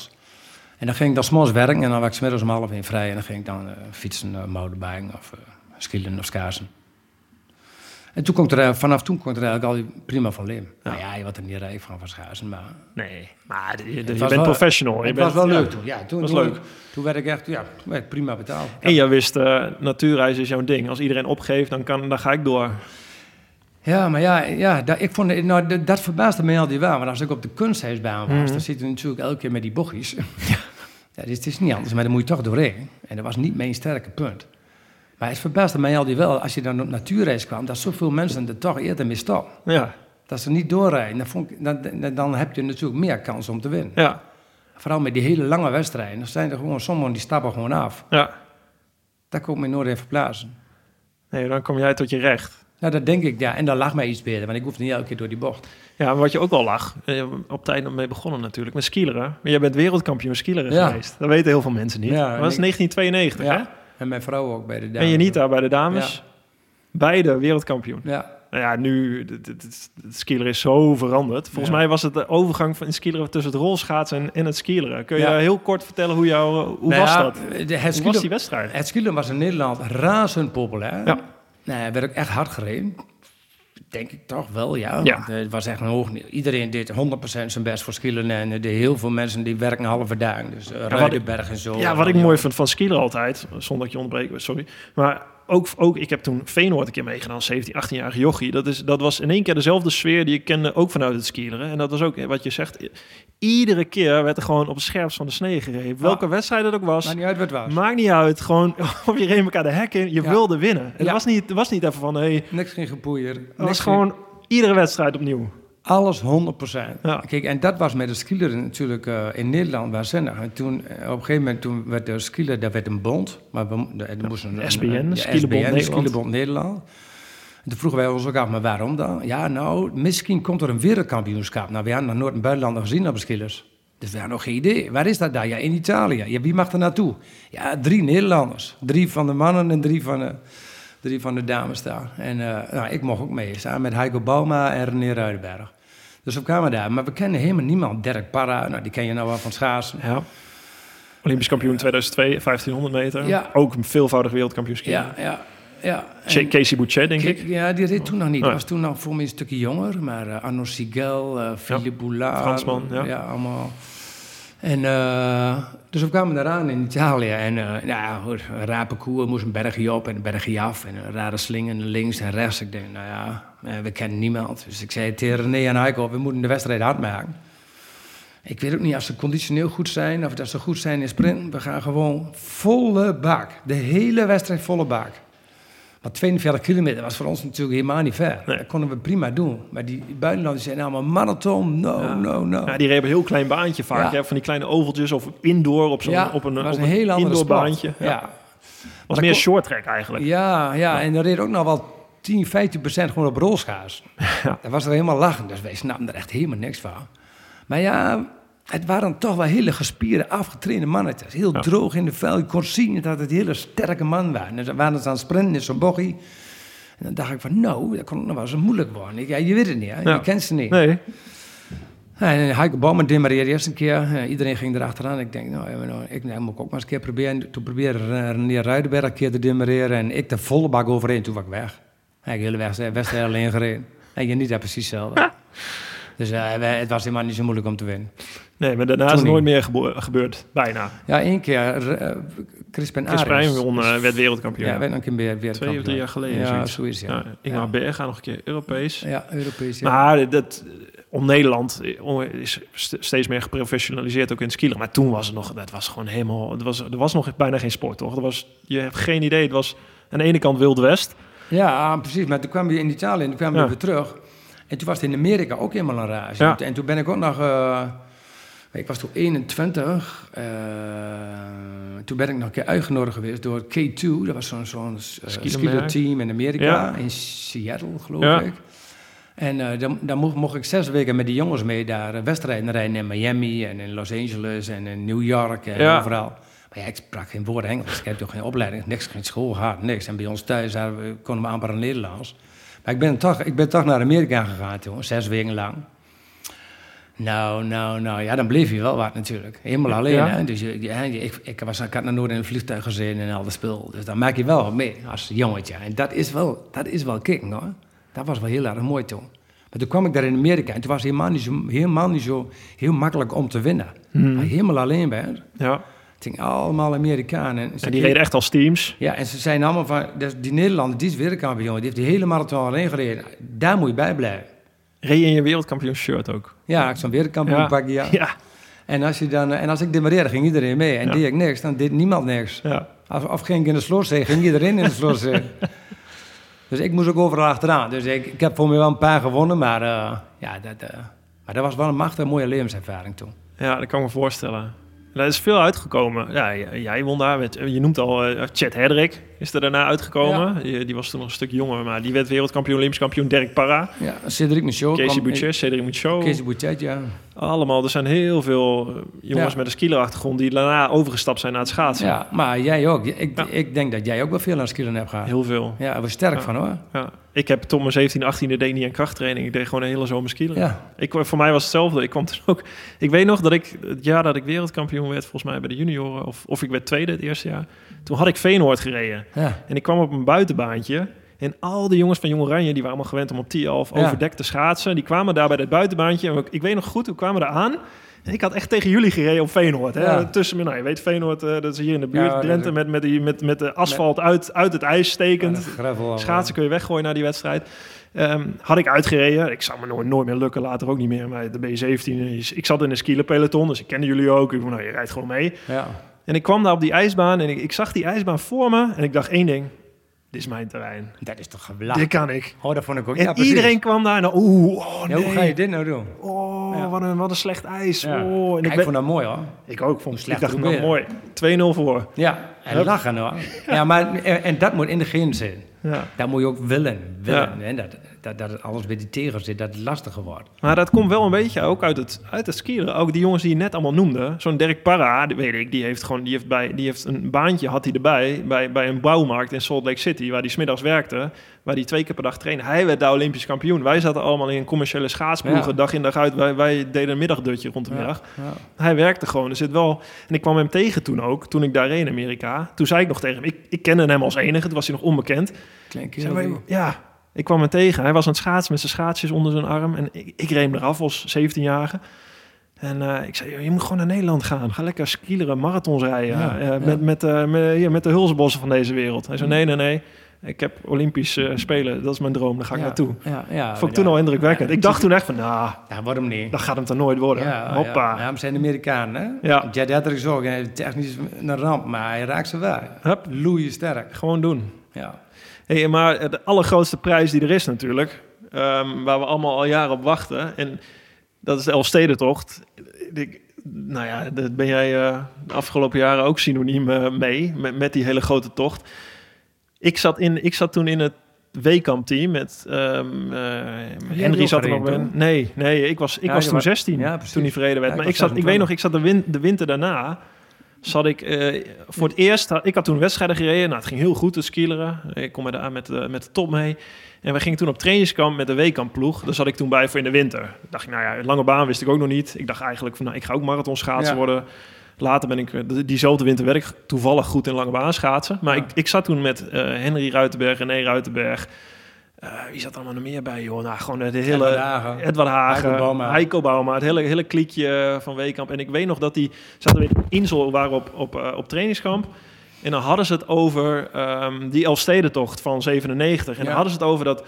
En dan ging ik dan s'morgens werken en dan was ik 's middags om half één vrij en dan ging ik dan eh, fietsen, uh, mountainbiken of uh, skielen of schaatsen. En toen kon er, eh, vanaf toen kon er eigenlijk al prima van leven. Ja. Nou ja, je wordt er niet rijk van van maar... Nee, maar je, je Het bent wel- professional. Je Het bent, was wel ja. leuk toen. Ja, toen, was toen, leuk. Toen werd ik echt, ja, werd prima betaald. En je wist, eh natuurreis is jouw ding. Als iedereen opgeeft, dan, kan, dan ga ik door. Ja, maar ja, ja dat, ik vond, het- nou, dat, dat verbaasde me altijd wel. Want als ik op de kunsthuisbaan was, Mhm. dan zit je natuurlijk elke keer met die bochtjes. ja. Ja, dit is niet anders, maar dan moet je toch doorheen. En dat was niet mijn sterke punt. Maar het verbaasde mij altijd wel, als je dan op natuurreis kwam, dat zoveel mensen er toch eerder mee stoppen. Ja, Dat ze niet doorrijden. Dan, vond ik, dan, dan- heb je natuurlijk meer kans om te winnen. ja, Vooral met die hele lange wedstrijden. Dan zijn er gewoon sommigen die stappen gewoon af. ja. Dat kon ik me nooit even verplaatsen. Nee, dan kom jij tot je recht. Nou, dat denk ik, ja. En dan lag mij iets beter, want ik hoefde niet elke keer door die bocht. Ja, maar wat je ook wel lag, eh, op tijd mee begonnen natuurlijk, met skileren. Maar jij bent wereldkampioen skileren Ja. geweest. Dat weten heel veel mensen niet. Ja, dat was en ik- 1992, hè? En mijn vrouw ook bij de dames. En je niet daar bij de dames. Ja. Beide wereldkampioen. Ja. Nou ja, nu, het, skileren is zo veranderd. Volgens Ja. mij was het de overgang van het skileren tussen het rolschaatsen en, en het skileren. Kun je Ja. heel kort vertellen hoe, jou, hoe Nou was ja, dat? De, Hoe het, was die wedstrijd? het skielen was in Nederland razend populair. Ja. Nou, er werd ook echt hard gereden. Denk ik toch wel, ja. Eh, Het was echt een hoog niveau. Iedereen deed 100% zijn best voor skielen. En er heel veel mensen die werken halve dagen. Dus uh, en zo. Ja, wat ik mooi vind van skileren altijd, zonder dat je onderbreekt, sorry. Maar ook, ook ik heb toen Feyenoord een keer meegedaan, 17, 18-jarige jochie. Dat, is, dat was in één keer dezelfde sfeer die ik kende, ook vanuit het skileren. En dat was ook wat je zegt, iedere keer werd er gewoon op het scherpst van de snee gereden. Welke wedstrijd het ook was, Maakt niet uit wat het was. maakt niet uit. Gewoon, of je reed elkaar de hek in, je Ja. wilde winnen. Het, Ja. was niet, het was niet even van, hey, Niks geen gepoeier. het was gewoon iedere wedstrijd opnieuw. Alles 100%. Ja. Kijk, en dat was met de skileren natuurlijk eh, in Nederland waanzinnig. En toen, eh, op een gegeven moment, toen werd de skieler, daar werd een bond. Maar we, de, er moest een, SBN, een- ja, Nederland. En toen vroegen wij ons ook af, maar waarom dan? Ja, nou, misschien komt er een wereldkampioenschap. Nou, we hadden nog nooit een buitenlander gezien op de skillers. Dus we hadden nog geen idee. Waar is dat daar? Ja, in Italië. Ja, wie mag er naartoe? Ja, drie Nederlanders. Drie van de mannen en drie van de, drie van de dames daar. En eh, nou, ik mocht ook mee, samen met Heiko Bauma en René Ruidenberg. Dus we kwamen daar. Maar we kennen helemaal niemand. Dirk Parra, nou, die ken je nou wel van schaatsen. Ja. Olympisch kampioen 2002, 1500 meter. Ja. Ook een veelvoudig wereldkampioen. Ja, ja, ja. En- Casey Boucher, denk ik. Ja, die reed toen nog niet. Nee. Die was toen nog voor mij een stukje jonger. Maar eh Arno Sigel, eh Philippe Boulard. Fransman, ja. allemaal. En eh, dus we kwamen eraan in Italië. En eh nou een raar parcours. moest een bergje op en een bergje af. En een rare slingen links en rechts. Ik denk, nou ja, eh, we kennen niemand. Dus ik zei tegen René en Heiko, we moeten de wedstrijd hard maken. Ik weet ook niet of ze conditioneel goed zijn of dat ze goed zijn in sprinten. We gaan gewoon volle bak. De hele wedstrijd volle bak. Maar 42 kilometer was voor ons natuurlijk helemaal niet ver. Nee. Dat konden we prima doen. Maar die buitenlanders zijn allemaal marathon, no, Ja. no, no. Ja, die reden een heel klein baantje vaak. Ja. Van die kleine ovaltjes of indoor op zo'n Ja, op een, was op een heel indoor sport. baantje. Ja. Ja. was meer kon- short track eigenlijk. Ja, ja, en er reed ook nog wel 10, 15 procent gewoon op rolschaars. Ja. Dat was er helemaal lachen, dus wij snapten er echt helemaal niks van. Maar ja, het waren toch wel hele gespierde, afgetrainde mannetjes. Heel Ja. droog in de vel. Je kon zien dat het hele sterke man waren. En ze waren ze aan het sprinten in zo'n bochie. En dan dacht ik van, nou, dat kon nog wel eens moeilijk worden. Ik, ja, je weet het niet, hè? Ja. je kent ze niet. Nee. En Heiko Bouwman demareerde eerst een keer. Eh, iedereen ging erachteraan. Ik denk, nou, nou, ik nou, moet ik ook maar eens een keer proberen. Toen probeerde René Ruidenberg een keer te demareren. En ik de volle bak overheen. Toen was ik weg. Hij de hele wedstrijd alleen gereden. En je niet dat precies hetzelfde. Dus eh, het was helemaal niet zo moeilijk om te winnen. nee, maar daarna is Toen het nooit meer gebo- gebeurd. Bijna. Ja, één keer. eh Crispin Chris Arends. Prijn won, eh, werd wereldkampioen. Ja, werd nog een keer weer, weer Twee of drie jaar geleden. Ja, zoiets. zoiets, ja. Ja, Ingmar Ja. Berga nog een keer Europees. Ja, Europees. Ja. Maar dat, om Nederland is st- steeds meer geprofessionaliseerd ook in het skileren. Maar toen was het nog, dat was gewoon helemaal, het was, er was nog bijna geen sport, toch? Er was, je hebt geen idee, het was aan de ene kant Wild West. Ja, precies. Maar toen kwam je in Italië en toen kwamen we Ja. weer terug. En toen was het in Amerika ook helemaal een rage. Ja. En toen ben ik ook nog... eh, ik was toen 21. eh, toen ben ik nog een keer uitgenodigd geweest door K2. Dat was zo'n zo'n uh, team in Amerika. Ja. In Seattle, geloof Ja. ik. En eh, dan, dan mocht, mocht ik zes weken met die jongens mee daar wedstrijden rijden in Miami en in Los Angeles en in New York en Ja. overal. Maar ja, ik sprak geen woord Engels. Ik heb toch geen opleiding, niks, geen school gehad, niks. En bij ons thuis we, konden we amper een Nederlands. Maar ik ben toch, ik ben toch naar Amerika gegaan toen, zes weken lang. Nou, nou, nou, ja, dan bleef je wel wat natuurlijk. Helemaal alleen, Ja. hè. Dus je, je- ik, ik, was, ik had nog nooit in een vliegtuig gezeten en al dat spul. Dus dan maak je wel wat mee als jongetje. En dat is wel, dat is wel kicken, hoor. Dat was wel heel erg mooi toen. Maar toen kwam ik daar in Amerika en toen was het helemaal niet zo, helemaal niet zo heel makkelijk om te winnen. Hmm. Helemaal alleen bent. Ja. Het ging allemaal Amerikanen. En ze En die reden echt als teams. ja, en ze zijn allemaal van, dus die Nederlander, die is wereldkampioen, die heeft die hele marathon alleen gereden. Daar moet je bij blijven. Reed je in je wereldkampioen shirt ook. Ja, ik zo'n wereldkampioen pakje, ja. Ja. En als, je dan, en als ik demareerde, ging iedereen mee. En Ja. deed ik niks, dan deed niemand niks. ja. Of ging ik in de sloorzee, ging iedereen in de sloorzee. dus ik moest ook overal achteraan. Dus ik, ik heb voor mij wel een paar gewonnen, maar, eh, ja, dat, eh, maar dat was wel een machtige mooie levenservaring toen. Ja, dat kan ik me voorstellen. Er is veel uitgekomen. Ja, jij won daar. Met, je noemt al eh, Chet Hedrick is er daarna uitgekomen. Die, die was toen nog een stuk jonger, maar die werd wereldkampioen, Olympisch kampioen. Dirk Parra, Ja, Cedric Michaud. Casey Boucher, Cedric Michaud. Casey Bouchet, ja. Allemaal. Er zijn heel veel eh, jongens Ja. met een skielerachtergrond die daarna overgestapt zijn naar het schaatsen. Ja, maar jij ook. Ik, Ja. ik denk dat jij ook wel veel aan skillen hebt gehad. Heel veel. Ja, daar was sterk van hoor. Ja. Ik heb tot mijn 17, 18e deed niet aan krachttraining. Ik deed gewoon een hele zomer skileren. Ja. Ik, voor mij was hetzelfde. Ik kwam toen ook. Ik weet nog dat ik het jaar dat ik wereldkampioen werd, volgens mij bij de junioren, of, of ik werd tweede het eerste jaar. Toen had ik Veenoord gereden. Ja. En ik kwam op een buitenbaantje. En al die jongens van Jong Oranje, die waren allemaal gewend om op 10 of Ja. overdekt te schaatsen. Die kwamen daar bij dat buitenbaantje. En ik, ik weet nog goed, we kwamen daar aan. Ik had echt tegen jullie gereden op Veenoord. Hè? Ja. Tussen, nou, je weet Veenoord, eh, dat is hier in de buurt. Ja, Drenthe met, met, die, met, met de asfalt uit, uit het ijs stekend. Ja, Schaatsen kun je weggooien na die wedstrijd. Ehm, had ik uitgereden. Ik zou me nooit, nooit meer lukken, later ook niet meer. Maar de B17, ik zat in een skielerpeloton, dus ik kende jullie ook. Ik dacht, nou, je rijdt gewoon mee. Ja. En ik kwam daar op die ijsbaan en ik, ik zag die ijsbaan voor me. En ik dacht één ding, dit is mijn terrein. Dat is toch Dit geweldig. kan ik. Oh, dat vond ik ook. En ja, iedereen kwam daar en oeh, oh Ja, nee. hoe ga je dit nou doen? Oh, Ja. wat, een, wat een slecht ijs. Oh, en ik, ik ben- vond dat mooi hoor. ik ook. Vond, ik slecht dacht, ook nou mooi. 2-0 voor. Ja, en Hup. lachen hoor. Ja, maar en, en dat moet in de genen zitten. Ja. Dat moet je ook willen. willen. Hè, dat, dat, dat het alles bij die tegen zit, dat het lastiger wordt. Maar dat komt wel een beetje ook uit het, uit het skiën. Ook die jongens die je net allemaal noemde. Zo'n Dirk Parra, die weet ik, die heeft gewoon die heeft bij, die heeft een baantje had hij erbij bij, bij een bouwmarkt in Salt Lake City, waar hij smiddags werkte, waar hij twee keer per dag trainde. Hij werd daar Olympisch kampioen. Wij zaten allemaal in een commerciële schaatsploegen, Ja. dag in dag uit. Wij, wij deden een middagdutje rond de middag. ja. Hij werkte gewoon. Er zit wel. En ik kwam hem tegen toen ook, toen ik daar reed in Amerika. Toen zei ik nog tegen hem, ik, ik kende hem als enige, toen was hij nog onbekend. Klein Ik zei, kerel. maar, ja, ik kwam hem tegen. Hij was aan het schaatsen met zijn schaatsjes onder zijn arm. En ik, ik reed hem eraf als 17-jarige. En eh, ik zei, "Joh, je moet gewoon naar Nederland gaan. Ga lekker skileren, marathons rijden. Ja, eh, ja. Met, met, eh, met, de hulsbossen van deze wereld. Hij zei, nee, nee, nee. Ik heb Olympisch spelen. Dat is mijn droom. Daar ga ik naartoe. Ja, ja, Vond ik toen al indrukwekkend. Ik dacht toen echt van, nou, Ja, waarom niet? dat gaat hem dan nooit worden. Ja, Hoppa. Ja, we zijn Amerikanen, hè? Ja. Hattrick is ook eh, technisch een ramp, maar hij raakt ze wel. Hup. Loeien sterk. Gewoon doen. Ja. Hey, maar de allergrootste prijs die er is natuurlijk, ehm, waar we allemaal al jaren op wachten, en dat is de Elfstedentocht. Ik, nou ja, daar ben jij eh, de afgelopen jaren ook synoniem eh, mee, met, met die hele grote tocht. Ik zat, in, ik zat toen in het Weekamp-team met eh, Henry zat er nog toen? Nee, nee, ik was, ik Ja, was toen was- 16 ja, precies. toen die verreden werd. Ja, maar ik, zat, ik weet 26. nog, ik zat de, win, de winter daarna zat ik eh, voor het eerst, had- ik had toen wedstrijden gereden. Nou, het ging heel goed, het skileren. Ik kom met de, met, de, met de top mee. En we gingen toen op trainingskamp met de weekkamp ploeg. Daar zat ik toen bij voor in de winter. Dacht ik, nou ja, lange baan wist ik ook nog niet. Ik dacht eigenlijk van, nou, ik ga ook marathon schaatsen Ja. worden. Later ben ik, eh, die- diezelfde winter werd ik toevallig goed in lange baan schaatsen. Maar Ja. ik, ik zat toen met eh, Henry Ruitenberg, René Ruitenberg. Eh, wie zat er allemaal nog meer bij, joh? Nou, gewoon de hele... Edward Hagen. Edward Hagen, Heiko Bauma. Heiko Bauma, het hele, hele kliekje van Weekamp. En ik weet nog dat die zaten we in Insel, waren op, op, eh, op trainingskamp. En dan hadden ze het over ehm, die Elfstedentocht van 97. En dan hadden ze het over dat...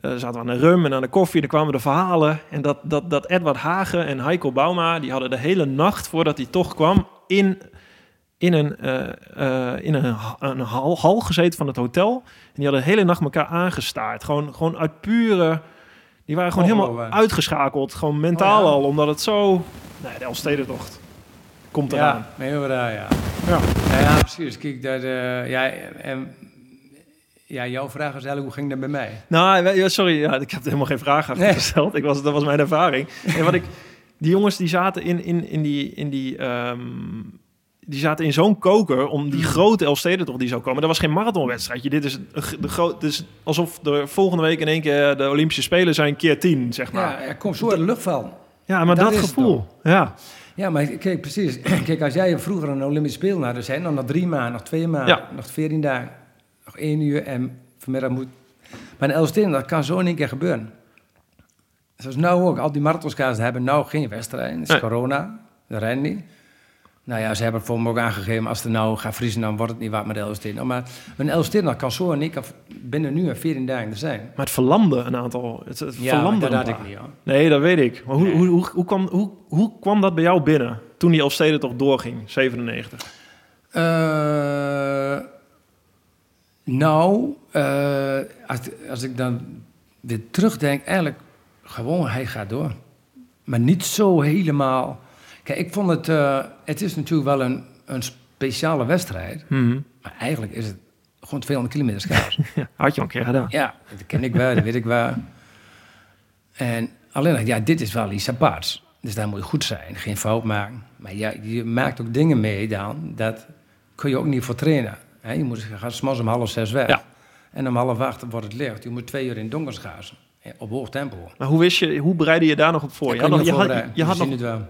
eh zaten we aan de rum en aan de koffie, dan kwamen de verhalen. En dat, dat, dat Edward Hagen en Heiko Bauma, die hadden de hele nacht voordat die tocht kwam... in, in een, eh, eh, in een, een hal, hal gezeten van het hotel. En die hadden de hele nacht elkaar aangestaard. Gewoon, gewoon uit pure... Die waren gewoon Oh, helemaal uitgeschakeld. Gewoon mentaal Oh, ja. al, omdat het zo... Nee, de Elfstedentocht komt eraan. Ja, heel raar, ja. Ja. Ja, ja precies. Kijk, dat, eh, ja, en, ja, jouw vraag is eigenlijk, hoe ging dat bij mij? Nou, sorry, ja, ik heb helemaal geen vraag achter Nee. gesteld. Ik was, dat was mijn ervaring. En wat ik, die jongens die zaten in, in, in die, in die, ehm, die zaten in zo'n koker om die grote Elfstedentocht die zou komen. Dat was geen marathonwedstrijdje. Dit is, een de groot, dit is alsof de volgende week in één keer de Olympische Spelen zijn keer tien, zeg maar. Ja, er komt zo uit de lucht. Ja, maar dat gevoel. Ja. Ja, maar kijk, precies. Kijk, als jij vroeger een Olympische Spelen had, dus zijn dan nog drie maanden, nog twee maanden, Ja. nog veertien dagen, nog één uur en vanmiddag moet... Maar in Elfsteden, dat kan zo in één keer gebeuren. Zoals nou ook, al die marathonskaars hebben nou geen wedstrijd. Het is Nee. corona, dat rennen niet. Nou ja, ze hebben het voor me ook aangegeven, als het nou gaat vriezen, dan wordt het niet wat met de Elfsteden. Maar een Elfsteden, kan zo één keer binnen nu en veertien dagen er zijn. Maar het verlamde een aantal. Het, het Ja, verlamde dat een ik niet, hoor. Nee, dat weet ik. Maar hoe, Nee. hoe, hoe, hoe, kwam, hoe, hoe kwam dat bij jou binnen toen die Elfsteden toch doorging, 97? Eh, nou, eh, als, als ik dan weer terugdenk, eigenlijk gewoon, hij gaat door. Maar niet zo helemaal. Kijk, ik vond het, eh, het is natuurlijk wel een, een speciale wedstrijd, maar eigenlijk is het gewoon 200 kilometer schaars. Ja, had je al een keer gedaan. ja, dat ken ik wel, dat weet ik wel. En alleen, ja, dit is wel iets aparts. Dus daar moet je goed zijn, geen fout maken. Maar ja, je maakt ook dingen mee dan, dat kun je ook niet voor trainen. Je moet, s'morgens om half zes weg. Ja. En om half acht wordt het licht. Je moet twee uur in het donker schaatsen. eh, Op hoog tempo. Maar hoe wist je, hoe bereidde je daar nog op voor? Je had nog, je had, je had nog.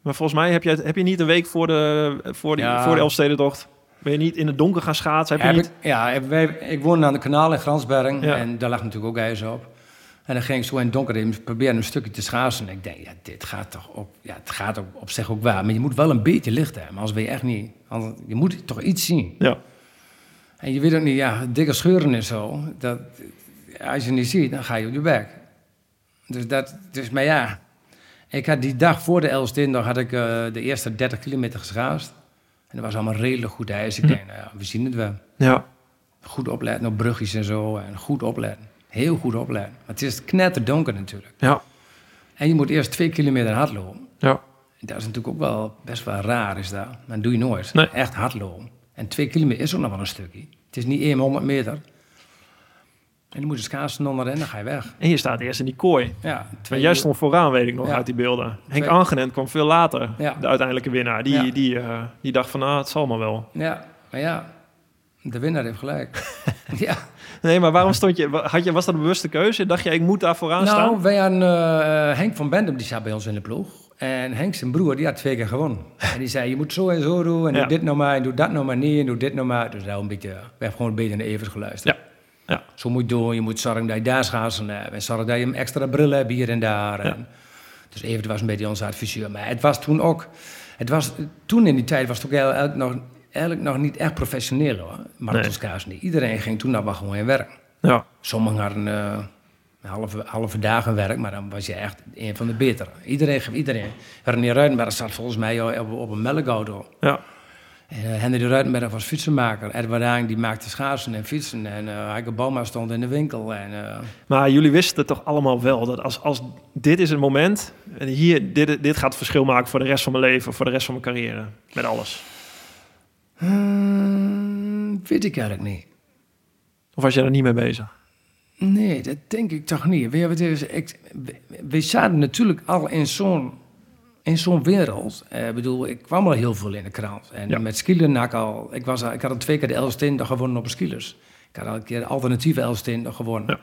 Maar volgens mij heb je, heb je niet een week voor de, voor die, Ja. voor de Elfstedentocht... Ben je niet in het donker gaan schaatsen? Heb Heb je niet... ik, ja, wij, ik woonde aan de kanaal in Gransberg. Ja. En daar lag natuurlijk ook ijs op. En dan ging ik zo in het donker even proberen een stukje te schaatsen. En ik denk, ja, dit gaat toch op, ja, het gaat op, op zich ook waar. Maar je moet wel een beetje licht hebben. Anders ben je echt niet... anders- je moet toch iets zien. Ja. En je weet ook niet, ja, dikke scheuren en zo. Dat, als je niet ziet, dan ga je op je bek. Dus dat, dus, maar ja. Ik had die dag voor de Elstindag had ik eh, de eerste 30 kilometer geschaatst. En dat was allemaal redelijk goed ijs. Ik denk, nou ja, we zien het wel. Ja. Goed opletten op brugjes en zo. En goed opletten. Heel goed opletten. Maar het is knetterdonker natuurlijk. Ja. En je moet eerst twee kilometer hardlopen. Ja. Dat is natuurlijk ook wel best wel raar, is dat. Dat doe je nooit. Nee. Echt hardlopen. En twee kilometer is ook nog wel een stukje. Het is niet 100 meter. En dan moet je schaatsen onder en dan ga je weg. En je staat eerst in die kooi. Ja, twee jij stond vooraan, weet ik nog, Ja. uit die beelden. Henk Angenent kwam veel later, Ja. de uiteindelijke winnaar. Die, Ja. die, eh, die dacht van, ah, het zal maar wel. Ja, maar ja, de winnaar heeft gelijk. ja. Nee, maar waarom stond je... Had je was dat een bewuste keuze? Dacht je, ik moet daar vooraan Nou, staan? wij hadden eh, Henk van Bendem, die zat bij ons in de ploeg. En Henk zijn broer, die had twee keer gewonnen. En die zei, je moet zo en zo doen. En doe dit nou maar, en doe dat nou maar niet. En doe dit nou maar. Dus nou een beetje, we hebben gewoon een beetje naar Evers geluisterd. Ja. Ja. Zo moet je doen. Je moet zorgen dat je daar schaatsen hebt. En zorgen dat je een extra bril hebt hier en daar. En dus Evert was een beetje onze adviseur. Maar het was toen ook... Het was, toen in die tijd was het ook eigenlijk nog, eigenlijk nog niet echt professioneel hoor. Marathonschaatsen niet. Iedereen ging toen nog wel gewoon in werk. Ja. Sommigen hadden eh, halve, halve dagen werk, maar dan was je echt een van de betere. Iedereen, iedereen. René Ruitenberg zat volgens mij op een melkauto. ja. En, eh, Henry de Ruitenberg was fietsenmaker. Edward Haang die maakte schaatsen en fietsen. En eh Heike Bauma stond in de winkel. En, eh, Maar jullie wisten het toch allemaal wel, dat als, als dit is het moment... En hier, dit, dit gaat het verschil maken voor de rest van mijn leven, voor de rest van mijn carrière. Met alles. hmm, weet ik eigenlijk niet. Of was je er niet mee bezig? Nee, dat denk ik toch niet. Ik, we, we zaten natuurlijk al in zo'n in zo'n wereld. Eh, Ik bedoel, ik kwam al heel veel in de krant. En Ja. met skileren had ik al... Ik, was, al- ik had al twee keer de Elstin gewonnen op de skilers. Ik had al een keer de alternatieve Elstin gewonnen.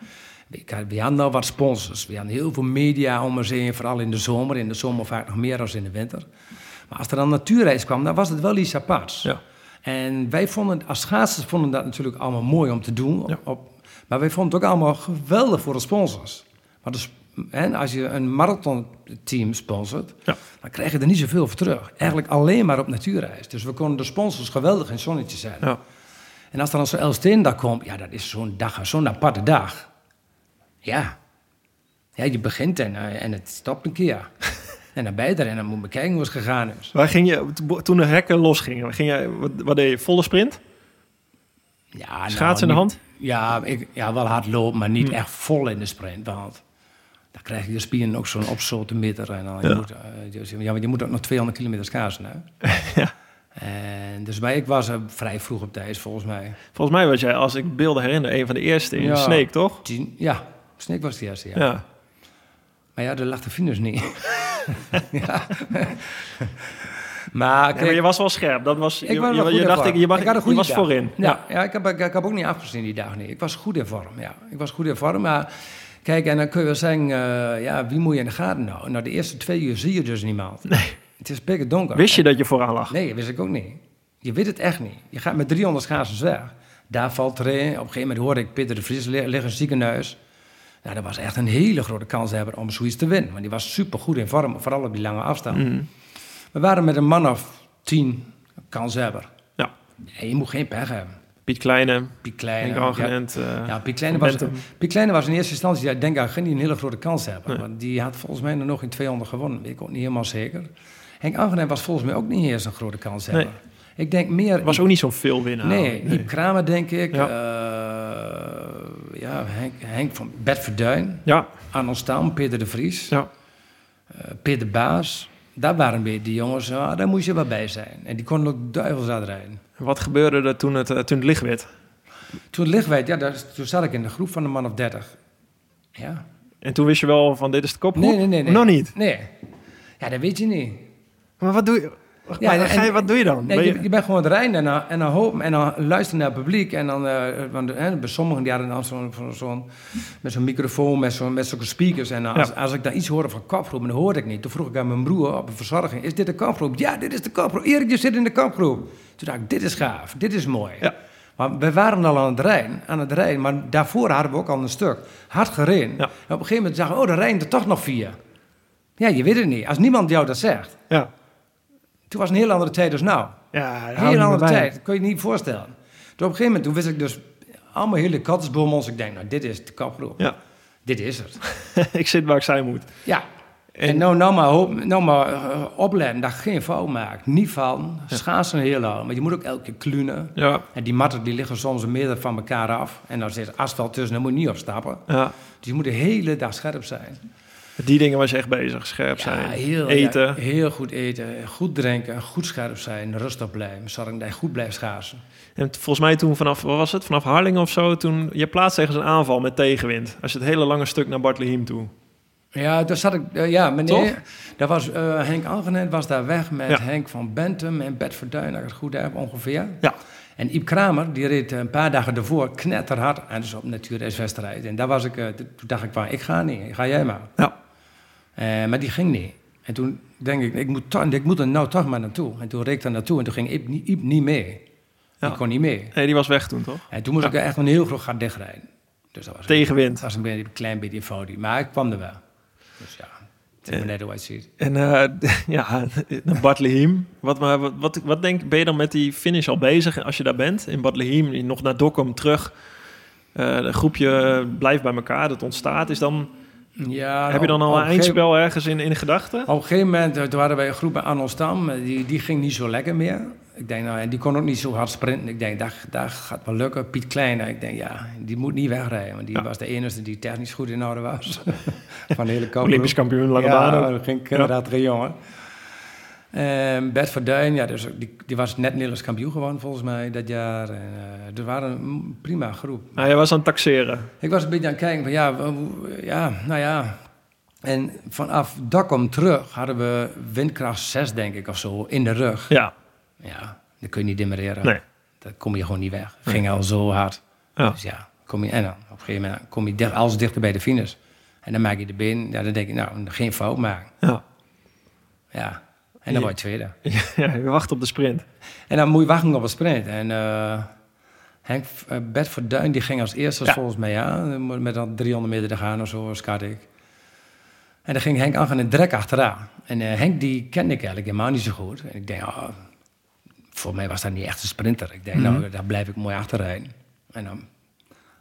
Ik had, we hadden al wat sponsors. We hadden heel veel media om ons heen. Vooral in de zomer. In de zomer vaak nog meer dan in de winter. Maar als er dan natuurreis kwam, dan was het wel iets aparts. Ja. En wij vonden, als schaatsers vonden dat natuurlijk allemaal mooi om te doen. Op, Ja. op- maar wij vonden het ook allemaal geweldig voor de sponsors. Maar de, hè, als je een marathonteam sponsort, Ja. dan krijg je er niet zoveel voor terug. Eigenlijk alleen maar op natuurreis. Dus we konden de sponsors geweldig in zonnetje zijn. Ja. En als er dan zo'n Elsteendag komt, ja, dat is zo'n dag, zo'n aparte dag. Ja. Ja, je begint en, eh, en het stopt een keer. en dan ben je er en dan moet je kijken hoe het gegaan is. Waar ging je, toen de hekken losgingen, ging wat, wat deed je? Volle sprint? Ja, nou, Schaats in de niet- hand? Ja, ik, ja, wel hard lopen, maar niet Hm. echt vol in de sprint. Want dan krijg je de spieren ook zo'n opzoten meter. En dan, je Ja. moet, eh, dus- ja, want je moet ook nog 200 kilometer schaatsen. Hè? Ja. En dus maar ik was er vrij vroeg op tijd, volgens mij. Volgens mij was jij, als ik beelden herinner, een van de eerste in Ja. Sneek, toch? Tien, ja, Sneek was de eerste, ja. Ja. Maar ja, de lag de finish niet. ja. maar Ja, kijk, maar je was wel scherp. Dat was, ik je, was je, je dacht, ik, je, mag, Ik had een je was dag. voorin. Ja, ja. ik, heb, ik, ik heb ook niet afgezien die dag niet. Ik was goed in vorm, ja. Ik was goed in vorm, maar... Kijk, en dan kun je wel zeggen, eh, ja, wie moet je in de gaten nou? Nou, de eerste twee uur zie je dus niemand. Nee. Het is pikken donker. Wist je dat je vooraan lag? Nee, wist ik ook niet. Je weet het echt niet. Je gaat met 300 schaatsers weg. Daar valt er een. Op een gegeven moment hoorde ik Peter de Vries li- liggen in het ziekenhuis. Nou, dat was echt een hele grote kans hebben om zoiets te winnen. Want die was super goed in vorm, vooral op die lange afstand. Mhm. We waren met een man of tien kanshebber. Ja. En je moet geen pech hebben. Piet Kleine, Piet Kleine. Eh, Ja, ja Piet, Kleine was. Piet Kleine was in eerste instantie, ik denk ik, geen een hele grote kans hebben. Nee. Want die had volgens mij nog in 200 gewonnen. Weet ik ook niet helemaal zeker. Henk Angenent was volgens mij ook niet eens een grote kans hebben. Nee. Ik denk meer... was ook niet zo'n veel winnaar. Nee, Iep Kramer denk ik. Ja. eh, ja, Henk, Henk van Bert Verduin. Ja, Arno Stam, Peter de Vries. ja. eh, Peter Baas. Daar waren weer die jongens, daar moest je wel bij zijn. En die konden ook duivels uitrijden. Wat gebeurde er toen het, eh, toen het licht werd? Toen het licht werd, ja, daar, toen zat ik in de groep van een man of 30. Ja. En toen wist je wel van dit is de kopgroep? Nee, nee, nee, nee. Nog niet. Nee. Ja, dat weet je niet. Maar wat doe je? Ja, Maar en- ga je, wat doe je dan? Nee, Ben je, je- je bent gewoon het rijden en dan, en dan hopen en dan luisteren naar het publiek. En dan, eh, want, hè, bij sommigen die hadden dan zo'n, zo'n, zo'n- met zo'n microfoon, met, zo'n, met zulke speakers. En als, Ja. als ik dan iets hoorde van kopgroep, en dat hoorde ik niet. Toen vroeg ik aan mijn broer op een verzorging, is dit de kopgroep? Ja, dit is de kopgroep. Erik, je zit in de kopgroep. Toen dacht ik, dit is gaaf, dit is mooi. Ja. Maar we waren al aan het rijden, aan het rijden, maar daarvoor hadden we ook al een stuk hard gereden. Ja. En op een gegeven moment zagen we, oh, er rijden er toch nog vier. Ja, je weet het niet. Als niemand jou dat zegt. Ja. Toen was een heel andere tijd dus nou. Ja, Heel andere tijd, dat kon je niet voorstellen. Toen op een gegeven moment, toen wist ik dus allemaal hele kattenbommels. Ik denk, nou, dit is de kapgroep. Ja. Dit is het. ik zit waar ik zijn moet. Ja. En, En- nou, nou maar, hoop, nou maar eh, opletten dat geen fout maakt. Niet van, schaatsen heel lang. Maar je moet ook elke keer klunen. Ja. En die matten die liggen soms een meter van elkaar af. En dan zit asfalt tussen, daar moet je niet op stappen. ja. Dus je moet de hele dag scherp zijn. Die dingen was je echt bezig. Scherp zijn. Ja, heel, eten. ja, heel goed eten, goed drinken, goed scherp zijn, rustig blijven. Zorg dat je goed blijft schaatsen. En volgens mij toen vanaf, wat was het? Vanaf Harlingen of zo, toen je plaatst tegen een aanval met tegenwind. Als je het hele lange stuk naar Bartleheim toe. Ja, daar zat ik, eh, ja, meneer, daar was eh, Henk Algenet was daar weg met Ja. Henk van Bentum en Bert Verduin, als ik het goed heb, ongeveer. Ja. En Iep Kramer, die reed een paar dagen daarvoor knetterhard, en dus op natuurreiswedstrijd. En daar was ik, eh, toen dacht ik van, ik ga niet, ga jij maar. Ja. Eh, maar die ging niet. En toen denk ik, ik moet, toch, ik moet er nou toch maar naartoe. En toen reed ik er naartoe en toen ging Iep, niet- Iep niet mee. Ja. Die kon niet mee. Nee, die was weg toen, toch? En toen moest ik echt een heel groot gat dichtrijden. Dus dat was Tegenwind. Dat was een, beetje, een klein beetje fout. Maar ik kwam er wel. Dus ja, het is maar net hoe het ziet. En eh, ja, naar Bartleheim. Wat, maar, wat, wat, wat denk, ben je dan met die finish al bezig als je daar bent? In Bartleheim, nog naar Dokkum terug. Eh een groepje blijft bij elkaar, dat ontstaat. Is dan, Ja, heb je dan al een eindspel ergens in, in gedachten? Op een gegeven moment, eh, toen hadden wij een groep bij Arnold Stam. eh, Die, die ging niet zo lekker meer. Ik denk, nou, en die kon ook niet zo hard sprinten. Ik denk, dat, dat gaat wel lukken. Piet Kleine, ik denk, ja, die moet niet wegrijden. Want die Ja. was de enige die technisch goed in orde was. Van de hele. Olympisch kampioen, lange ja, baan dat ging kinderachtige jongen. En Bert Verduin, ja, dus die, die was net Nederlands kampioen geworden volgens mij dat jaar. En, eh, er waren een prima groep. Nou, jij was aan het taxeren. Ik was een beetje aan het kijken van ja, ja, nou ja. En vanaf Dakkom terug hadden we windkracht 6, denk ik, of zo, in de rug. Ja, Ja, dat kun je niet demereren. nee. Dat kom je gewoon niet weg. Het ging al zo hard. Ja. Dus ja, kom je, en dan op een gegeven moment kom je dicht, alles dichter bij de finish. En dan maak je de been, ja, dan denk je, nou, geen fout maken. Ja. Ja, en dan word je tweede. ja, je wacht op de sprint. En dan moet je wachten op een sprint. En eh Henk uh, Bert Verduin, die ging als eerste Ja. volgens mij aan. Met dan 300 meter te gaan of zo, skat ik. En dan ging Henk aan en drek achteraan. En eh, Henk, die kende ik eigenlijk helemaal niet zo goed. En ik denk, oh, voor mij was dat niet echt een sprinter. Ik denk, Mhm. nou, daar blijf ik mooi achterrijden. En dan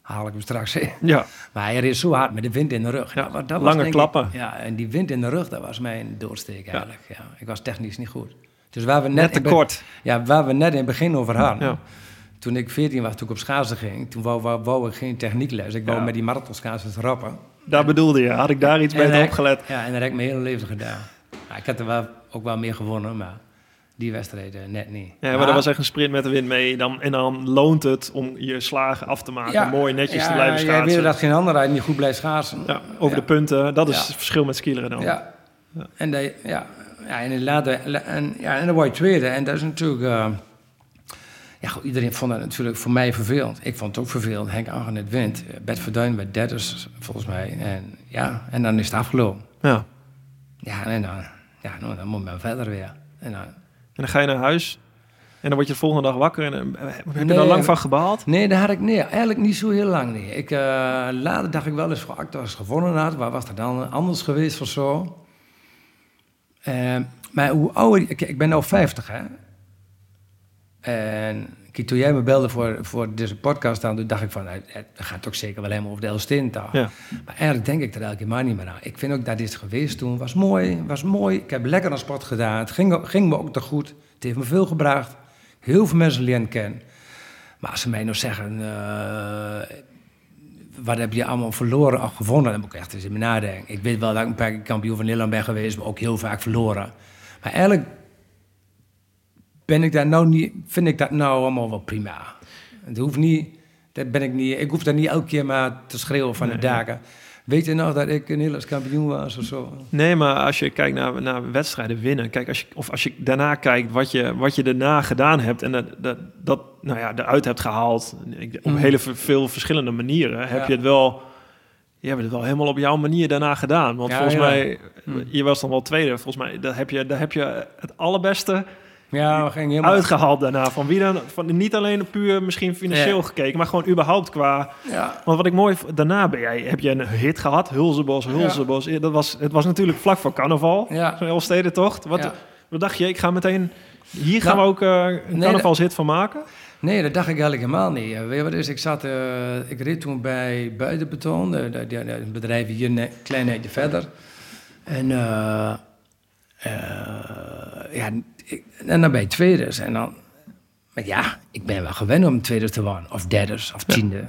haal ik hem straks in. Ja, Maar hij reed zo hard met de wind in de rug. Ja, Dat wa- dat lange ik- klappen. ja, en die wind in de rug, dat was mijn doorsteek eigenlijk. Ja. ik was technisch niet goed. Dus waar we net, net te kort. Ja, waar we net in het begin over hadden. Ja. Toen ik 14 was, toen ik op schaatsen ging, toen wou, wou, wou ik geen techniekles. Ik wou met die marathonschaatsen rappen. Daar bedoelde je. Had ik daar iets En beter dat- opgelet? Ja, en dat heb ik mijn hele leven gedaan. Ik had er wel, ook wel meer gewonnen, maar die wedstrijden net niet. Ja, maar dat was echt een sprint met de wind mee. Dan, en dan loont het om je slagen af te maken. mooi netjes ja, te blijven schaatsen. weet dat geen ander niet goed blijft schaatsen. Ja, over Ja. de punten. Dat is Ja. het verschil met skileren dan. Ja. En, dat, ja, ja, en, later, en, ja, en dan word je tweede. En dat is natuurlijk... eh, ja, goed, iedereen vond dat natuurlijk voor mij vervelend. Ik vond het ook vervelend. Henk Angen het wint. Bert Verduin werd derde, volgens mij. En, ja, en dan is het afgelopen. Ja. Ja, en dan, ja, nou, dan moet men verder weer. En dan, dan ga je naar huis. En dan word je de volgende dag wakker. En eh, heb je Nee, er lang ja. van gebaald? nee, daar had ik nee, eigenlijk niet zo heel lang. Nee. Ik, eh, later dacht ik wel eens, voor Actor gewonnen had. Waar was dat dan anders geweest of zo? Eh, maar hoe ouder... Ik, ik ben nu 50, hè? En kijk, toen jij me belde voor, voor deze podcast, dan toen dacht ik van... nou, Het gaat toch zeker wel helemaal over de Elstentaal. Ja. Maar eigenlijk denk ik er elke keer maar niet meer aan. Ik vind ook dat dit geweest toen was mooi, was mooi. Ik heb lekker een sport gedaan. Het ging, ging me ook te goed. Het heeft me veel gebracht. Heel veel mensen leren kennen. Maar als ze mij nou zeggen, eh, wat heb je allemaal verloren of gewonnen, dan moet ik echt eens in me nadenken. Ik weet wel dat ik een paar keer kampioen van Nederland ben geweest, maar ook heel vaak verloren. Maar eigenlijk ben ik daar nou niet, vind ik dat nou allemaal wel prima. Het hoeft niet, dat ben ik niet, ik hoef daar niet elke keer maar te schreeuwen van de daken. Weet je nog dat ik een Nederlands kampioen was of zo? Nee, maar als je kijkt naar, naar wedstrijden winnen, kijk, als je, of als je daarna kijkt wat je, wat je daarna gedaan hebt en dat, dat, dat nou ja, eruit hebt gehaald, ik, op Mm. hele veel verschillende manieren, heb je het wel, je hebt het wel helemaal op jouw manier daarna gedaan. Want Ja, volgens ja. mij, Mm. je was dan wel tweede, volgens mij, daar heb je, daar heb je het allerbeste Ja, we gingen helemaal... uitgehaald daarna. Van wie dan, van, niet alleen puur misschien financieel Ja. gekeken, maar gewoon überhaupt qua Ja, want wat ik mooi daarna ben jij, heb je een hit gehad, Hulzebos, Hulzebos. Dat was, het was natuurlijk vlak voor carnaval, ja. zo'n Elfstedentocht. Wat, Ja. wat dacht je? Ik ga meteen, hier gaan Nou, we ook eh, een nee, carnavalshit van maken. Nee, dat dacht ik eigenlijk helemaal niet. Eh, Weet je wat is? Ik, zat, eh, ik reed toen bij Buitenbeton, een bedrijf hier een klein eindje verder. En, eh, eh, ja, ik, en dan bij je tweeders. En dan, maar ja, ik ben wel gewend om tweede te worden. Of derders, of tiende.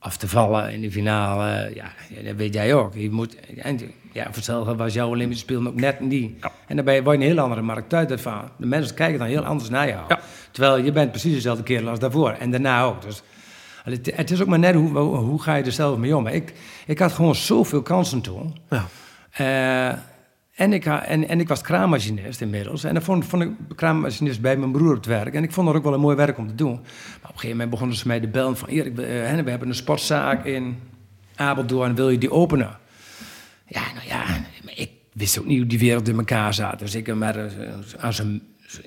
Of te vallen in de finale. Ja, dat weet jij ook. Je moet, en, ja, voor hetzelfde was jouw Olympische Spelen ook net niet. Ja. En dan ben je, word je een heel andere markt uit ervan. De mensen kijken dan heel anders naar jou. Ja. Terwijl je bent precies dezelfde kerel als daarvoor. En daarna ook. Dus het, het is ook maar net hoe, hoe, hoe ga je er zelf mee om. Maar ik, ik had gewoon zoveel kansen toen. Ja. Eh, en, ik, en, ik was kraammachinist inmiddels. En dan vond, vond ik kraammachinist bij mijn broer op het werk. En ik vond dat ook wel een mooi werk om te doen. Maar op een gegeven moment begonnen ze mij te bellen van... Erik, we, eh, we hebben een sportzaak in Apeldoorn, wil je die openen? Ja, nou ja, ik wist ook niet hoe die wereld in elkaar zat. Dus ik maar eh, als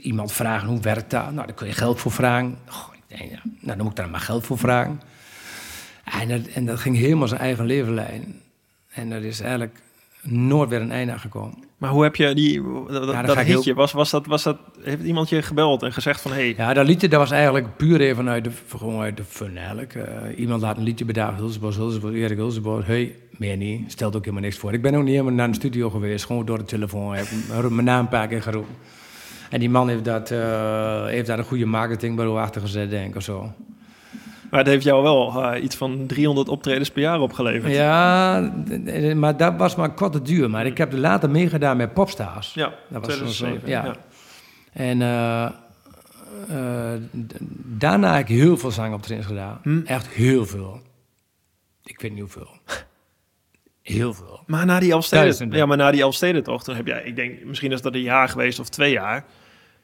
iemand vragen hoe werkt dat? Nou, daar kun je geld voor vragen. Goh, ik denk, nou, dan moet ik daar maar geld voor vragen. En dat, en dat ging helemaal zijn eigen leven leiden. En dat is eigenlijk nooit weer een einde aan gekomen. Maar hoe heb je die, dat, hitje, heel- was, was dat, was dat, heeft iemand je gebeld en gezegd van, hey, Ja, dat liedje dat was eigenlijk puur even uit de, gewoon uit de fun eigenlijk. Eh, iemand laat een liedje bedagen, Hulsebos, Hulsebos, Erik Hulsebos. Hey, meer niet, stelt ook helemaal niks voor. Ik ben ook niet helemaal naar de studio geweest, gewoon door de telefoon. Heb mijn naam een paar keer geroepen. En die man heeft, dat, eh, heeft daar een goede marketingbureau achter gezet, denk ik, of zo. Maar het heeft jou wel eh, iets van 300 optredens per jaar opgeleverd. Ja, d- d- maar dat was maar korte duur. Maar ik heb er later meegedaan met Popstars. Ja, Dat was zo'n- 2007. ja. ja. En eh, eh, daarna heb ik heel veel zangoptredens gedaan. Hm. Echt heel veel. Ik weet niet hoeveel. Heel veel. Maar na die Elfsteden, ja, maar na die Elfstedentocht, toen heb jij, ik denk, misschien is dat een jaar geweest of twee jaar.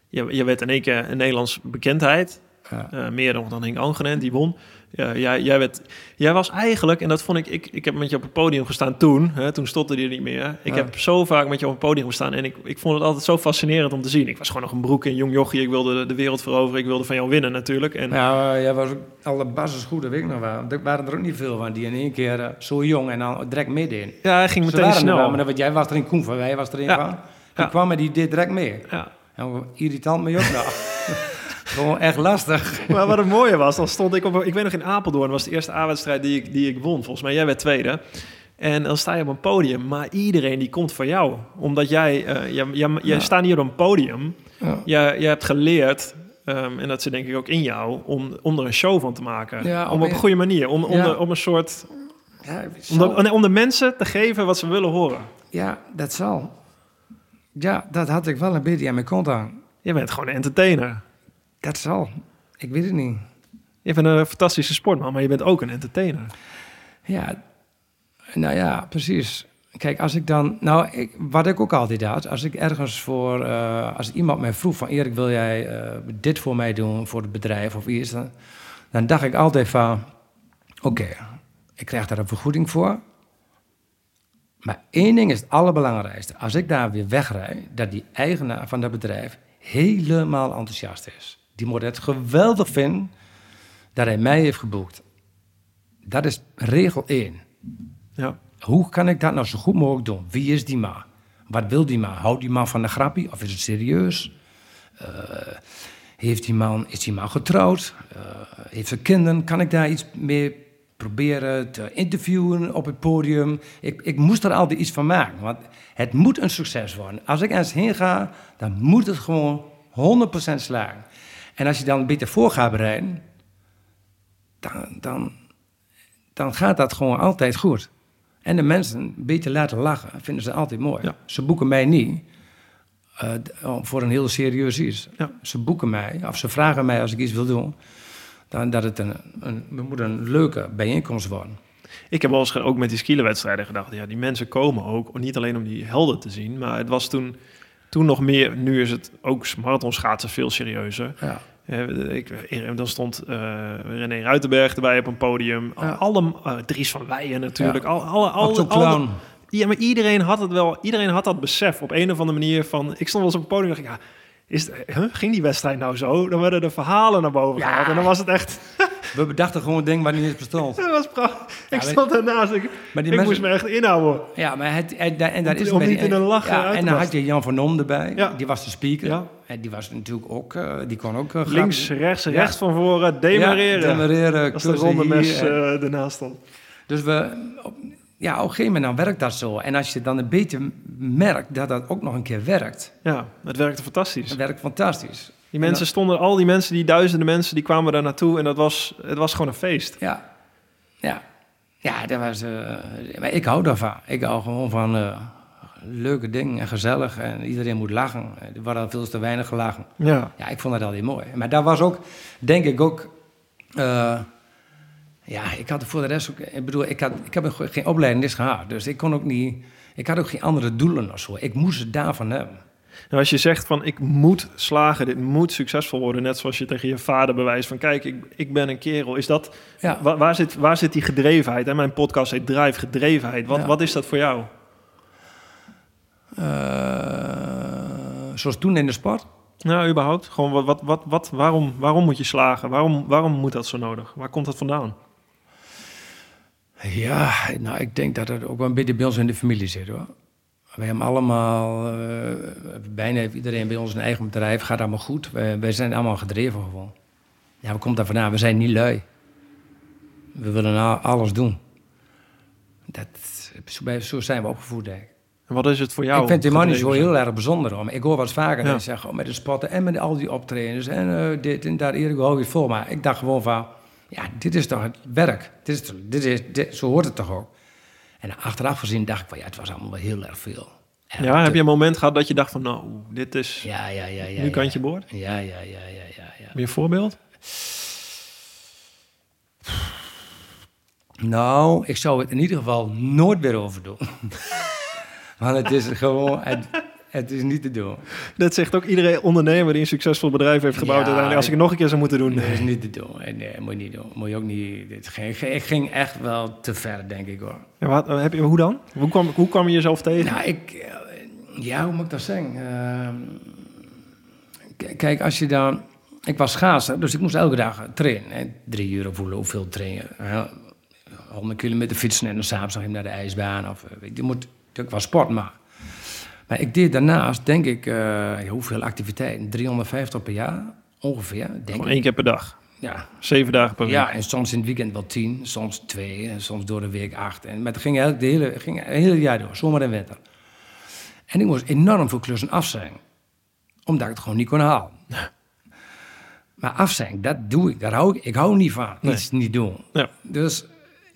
Je, je werd in één keer een Nederlands bekendheid. Ja. Eh, meer dan, dan Henk die won. Ja, jij, jij, werd, jij was eigenlijk, en dat vond ik, ik, ik heb met je op het podium gestaan toen, hè, toen stopte je niet meer. Ik Ja. heb zo vaak met je op het podium gestaan en ik, ik vond het altijd zo fascinerend om te zien. Ik was gewoon nog een broek en jong jochie, ik wilde de, de wereld veroveren, ik wilde van jou winnen natuurlijk. En, eh, jij was ook alle basis goed, dat weet ik nog wel. Er waren er ook niet veel van die in één keer eh, zo jong en dan direct midden ja, hij ging Ze meteen er wel, snel. maar jij was er in Koen van, jij was er in Ja. van. Die Ja. kwam en die deed direct mee. Ja. En irritant me ook nog. Gewoon echt lastig. Maar wat het mooie was, dan stond ik op... Ik weet nog in Apeldoorn, was de eerste A-wedstrijd die ik, die ik won. Volgens mij, jij werd tweede. En dan sta je op een podium, maar iedereen die komt voor jou. Omdat jij, eh jij, jij, jij Ja. staat hier op een podium. Ja. Jij, jij hebt geleerd, ehm, en dat zit denk ik ook in jou, om, om er een show van te maken. Ja, om op op een een- goede manier. Om, om, Ja. de- om een soort... Ja, Om de, om de mensen te geven wat ze willen horen. ja, dat zal. Ja, dat had ik wel een beetje aan mijn kont aan. Je bent gewoon een entertainer. Dat zal. Ik weet het niet. Je bent een fantastische sportman, maar je bent ook een entertainer. Ja, nou ja, precies. Kijk, als ik dan... Nou, ik, wat ik ook altijd had, als ik ergens voor... eh, als iemand mij vroeg van... Erik, wil jij eh, dit voor mij doen, voor het bedrijf of iets? Dan, dan dacht ik altijd van... Oké, ik krijg daar een vergoeding voor. Maar één ding is het allerbelangrijkste. Als ik daar weer wegrij, dat die eigenaar van dat bedrijf helemaal enthousiast is. Die moet het geweldig vinden dat hij mij heeft geboekt. Dat is regel één. Ja. Hoe kan ik dat nou zo goed mogelijk doen? Wie is die man? Wat wil die man? Houdt die man van een grappie of is het serieus? Eh, heeft die man, is die man getrouwd? Eh, heeft ze kinderen? Kan ik daar iets mee proberen te interviewen op het podium? Ik, ik moest er altijd iets van maken, want het moet een succes worden. Als ik ergens heen ga, dan moet het gewoon 100% slagen. En als je dan een beetje voor gaat bereiden, dan, dan, dan gaat dat gewoon altijd goed. En de mensen een beetje laten lachen, vinden ze altijd mooi. Ja. Ze boeken mij niet eh, voor een heel serieus iets. Ja. Ze boeken mij, of ze vragen mij als ik iets wil doen, dan dat het een, een, moet een leuke bijeenkomst worden. Ik heb wel eens ook met die skielerwedstrijden gedacht, ja, die mensen komen ook, niet alleen om die helden te zien, maar het was toen, toen nog meer, nu is het ook marathonschaatsen veel serieuzer. Ja. Eh, ik, ik- dan stond eh, René Ruitenberg erbij op een podium. Ja. Alle, eh, Dries van Weijen natuurlijk. Al, alle, alle, ja, maar iedereen had het wel. Iedereen had dat besef op een of andere manier van. Ik stond wel eens op het podium en dacht ik, ja, is, huh, ging die wedstrijd nou zo? Dan werden de verhalen naar boven Ja. gehaald en dan was het echt. We bedachten gewoon dingen waar niet eens bestond. Dat was prachtig. Ik stond ernaast. Ik, Maar die ik mensen- moest me echt inhouden. Ja, maar het, en, en daar Om is niet met die- in een lachen ja, En dan had je Jan van Om erbij. Ja. Die was de speaker. Ja. En die was natuurlijk ook, eh, die kon ook uh, Links, rechts, rechts van voren, demareren. Ja, demareren, Als de ronde mes eh ernaast stond. Dus we, op, ja, op een gegeven moment dan werkt dat zo. En als je dan een beetje merkt dat dat ook nog een keer werkt, Ja, het werkte fantastisch. dan werkt fantastisch. Die mensen stonden, al die mensen, die duizenden mensen, die kwamen daar naartoe en dat was, het was gewoon een feest. Ja, ja. Ja, dat was, eh, ik hou daarvan. Ik hou gewoon van eh, leuke dingen en gezellig. En iedereen moet lachen. Er al veel te weinig gelachen. Ja. Ja, ik vond dat altijd mooi. Maar daar was ook, denk ik ook... eh, ja, ik had voor de rest ook... Ik bedoel, ik, had, ik heb geen opleiding gehad. Dus ik kon ook niet... Ik had ook geen andere doelen of zo. Ik moest het daarvan hebben. En als je zegt van ik moet slagen, dit moet succesvol worden, net zoals je tegen je vader bewijst van kijk, ik, ik ben een kerel, is dat, Ja. waar, zit, waar zit die gedrevenheid? En mijn podcast heet Drive Gedrevenheid. Wat, Ja. wat is dat voor jou? Eh, zoals toen in de sport. Nou, überhaupt. Gewoon wat, wat, wat, wat, waarom, waarom moet je slagen? Waarom, waarom moet dat zo nodig? Waar komt dat vandaan? Ja, nou, ik denk dat het ook wel een beetje bij ons in de familie zit, hoor. We hebben allemaal, eh, bijna iedereen bij ons een eigen bedrijf, gaat allemaal goed. Wij, wij zijn allemaal gedreven gewoon. Ja, waar komt dat vandaan? We zijn niet lui. We willen alles doen. Dat, zo, zijn we opgevoed, ik. En wat is het voor jou? ik vind die man zo heel erg bijzonder. Maar ik hoor wat vaker Ja. zeggen, oh, met de sporten en met al die optredens en eh, dit en dat, Erik, hou je vol. Maar ik dacht gewoon van, ja, dit is toch het werk. Dit is, dit is, dit, zo hoort het toch ook. En achteraf gezien dacht ik van, ja, het was allemaal wel heel erg veel. En Ja, heb je een moment gehad dat je dacht van nou, dit is Ja, ja, ja, ja. nu kantje boord? Ja, ja, ja, ja, ja, ja. Voorbeeld? Nou, ik zou het in ieder geval nooit weer over doen. Want het is gewoon, het, het is niet te doen. Dat zegt ook iedereen ondernemer die een succesvol bedrijf heeft gebouwd. Ja, uiteindelijk, als ik het nog een keer zou moeten doen. Dat is niet te doen. Nee, moet je niet doen. Moet je ook niet. Dit ging, ik ging echt wel te ver, denk ik hoor. Ja, wat, heb je, hoe dan? Hoe kwam, hoe kwam je jezelf tegen? Nou, ik. eh, Ja, hoe moet ik dat zeggen? Ehm, kijk, als je dan. Ik was schaatser, dus ik moest elke dag trainen. Hè. Drie uur hoe- hoeveel trainen. Hè. 100 kilometer fietsen en dan s'avonds nog even naar de ijsbaan. Of, eh, weet je, je moet natuurlijk wel sport maken. Maar ik deed daarnaast, denk ik, eh, hoeveel activiteiten? 350 per jaar, ongeveer, denk Gewoon ik. één keer per dag. Ja, Zeven dagen per week. Ja, en soms in het weekend wel tien, soms twee, en soms door de week acht. En, maar het ging de hele, ging het hele jaar door, zomer en winter. En ik moest enorm veel klussen af zijn, omdat ik het gewoon niet kon halen. Maar af zijn, dat doe ik, daar hou ik, ik hou niet van, Nee. iets niet doen. Ja. Dus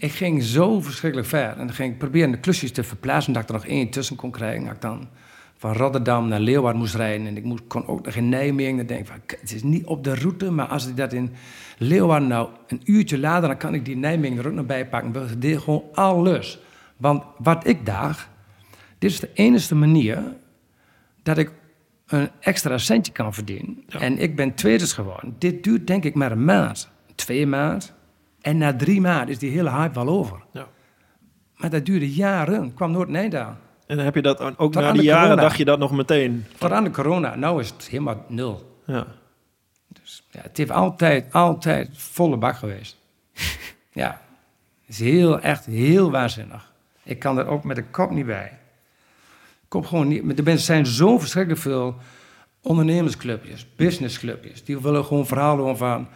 ik ging zo verschrikkelijk ver. En dan ging ik proberen de klusjes te verplaatsen, dat ik er nog één tussen kon krijgen. Dat ik dan van Rotterdam naar Leeuwarden moest rijden. En ik moest, kon ook nog in Nijmegen. Dan denk ik van, het is niet op de route, maar als ik dat in Leeuwarden nou een uurtje later, dan kan ik die Nijmegen er ook nog bij pakken. We deden gewoon alles. Want wat ik dacht, dit is de enige manier dat ik een extra centje kan verdienen. En ik ben tweeders geworden. Dit duurt denk ik maar een maand. Twee maand. En na drie maanden is die hele hype wel over. Ja. Maar dat duurde jaren. kwam nooit een eind aan. En dan heb je dat ook Tot na die jaren corona. dacht je dat nog meteen. Tot aan de corona. Nou is het helemaal nul. Ja. Ja, het heeft altijd, altijd volle bak geweest. ja. Het is heel, echt heel waanzinnig. Ik kan er ook met de kop niet bij. Ik kom gewoon niet... Er zijn zo verschrikkelijk veel ondernemersclubjes, businessclubjes. Die willen gewoon verhalen van...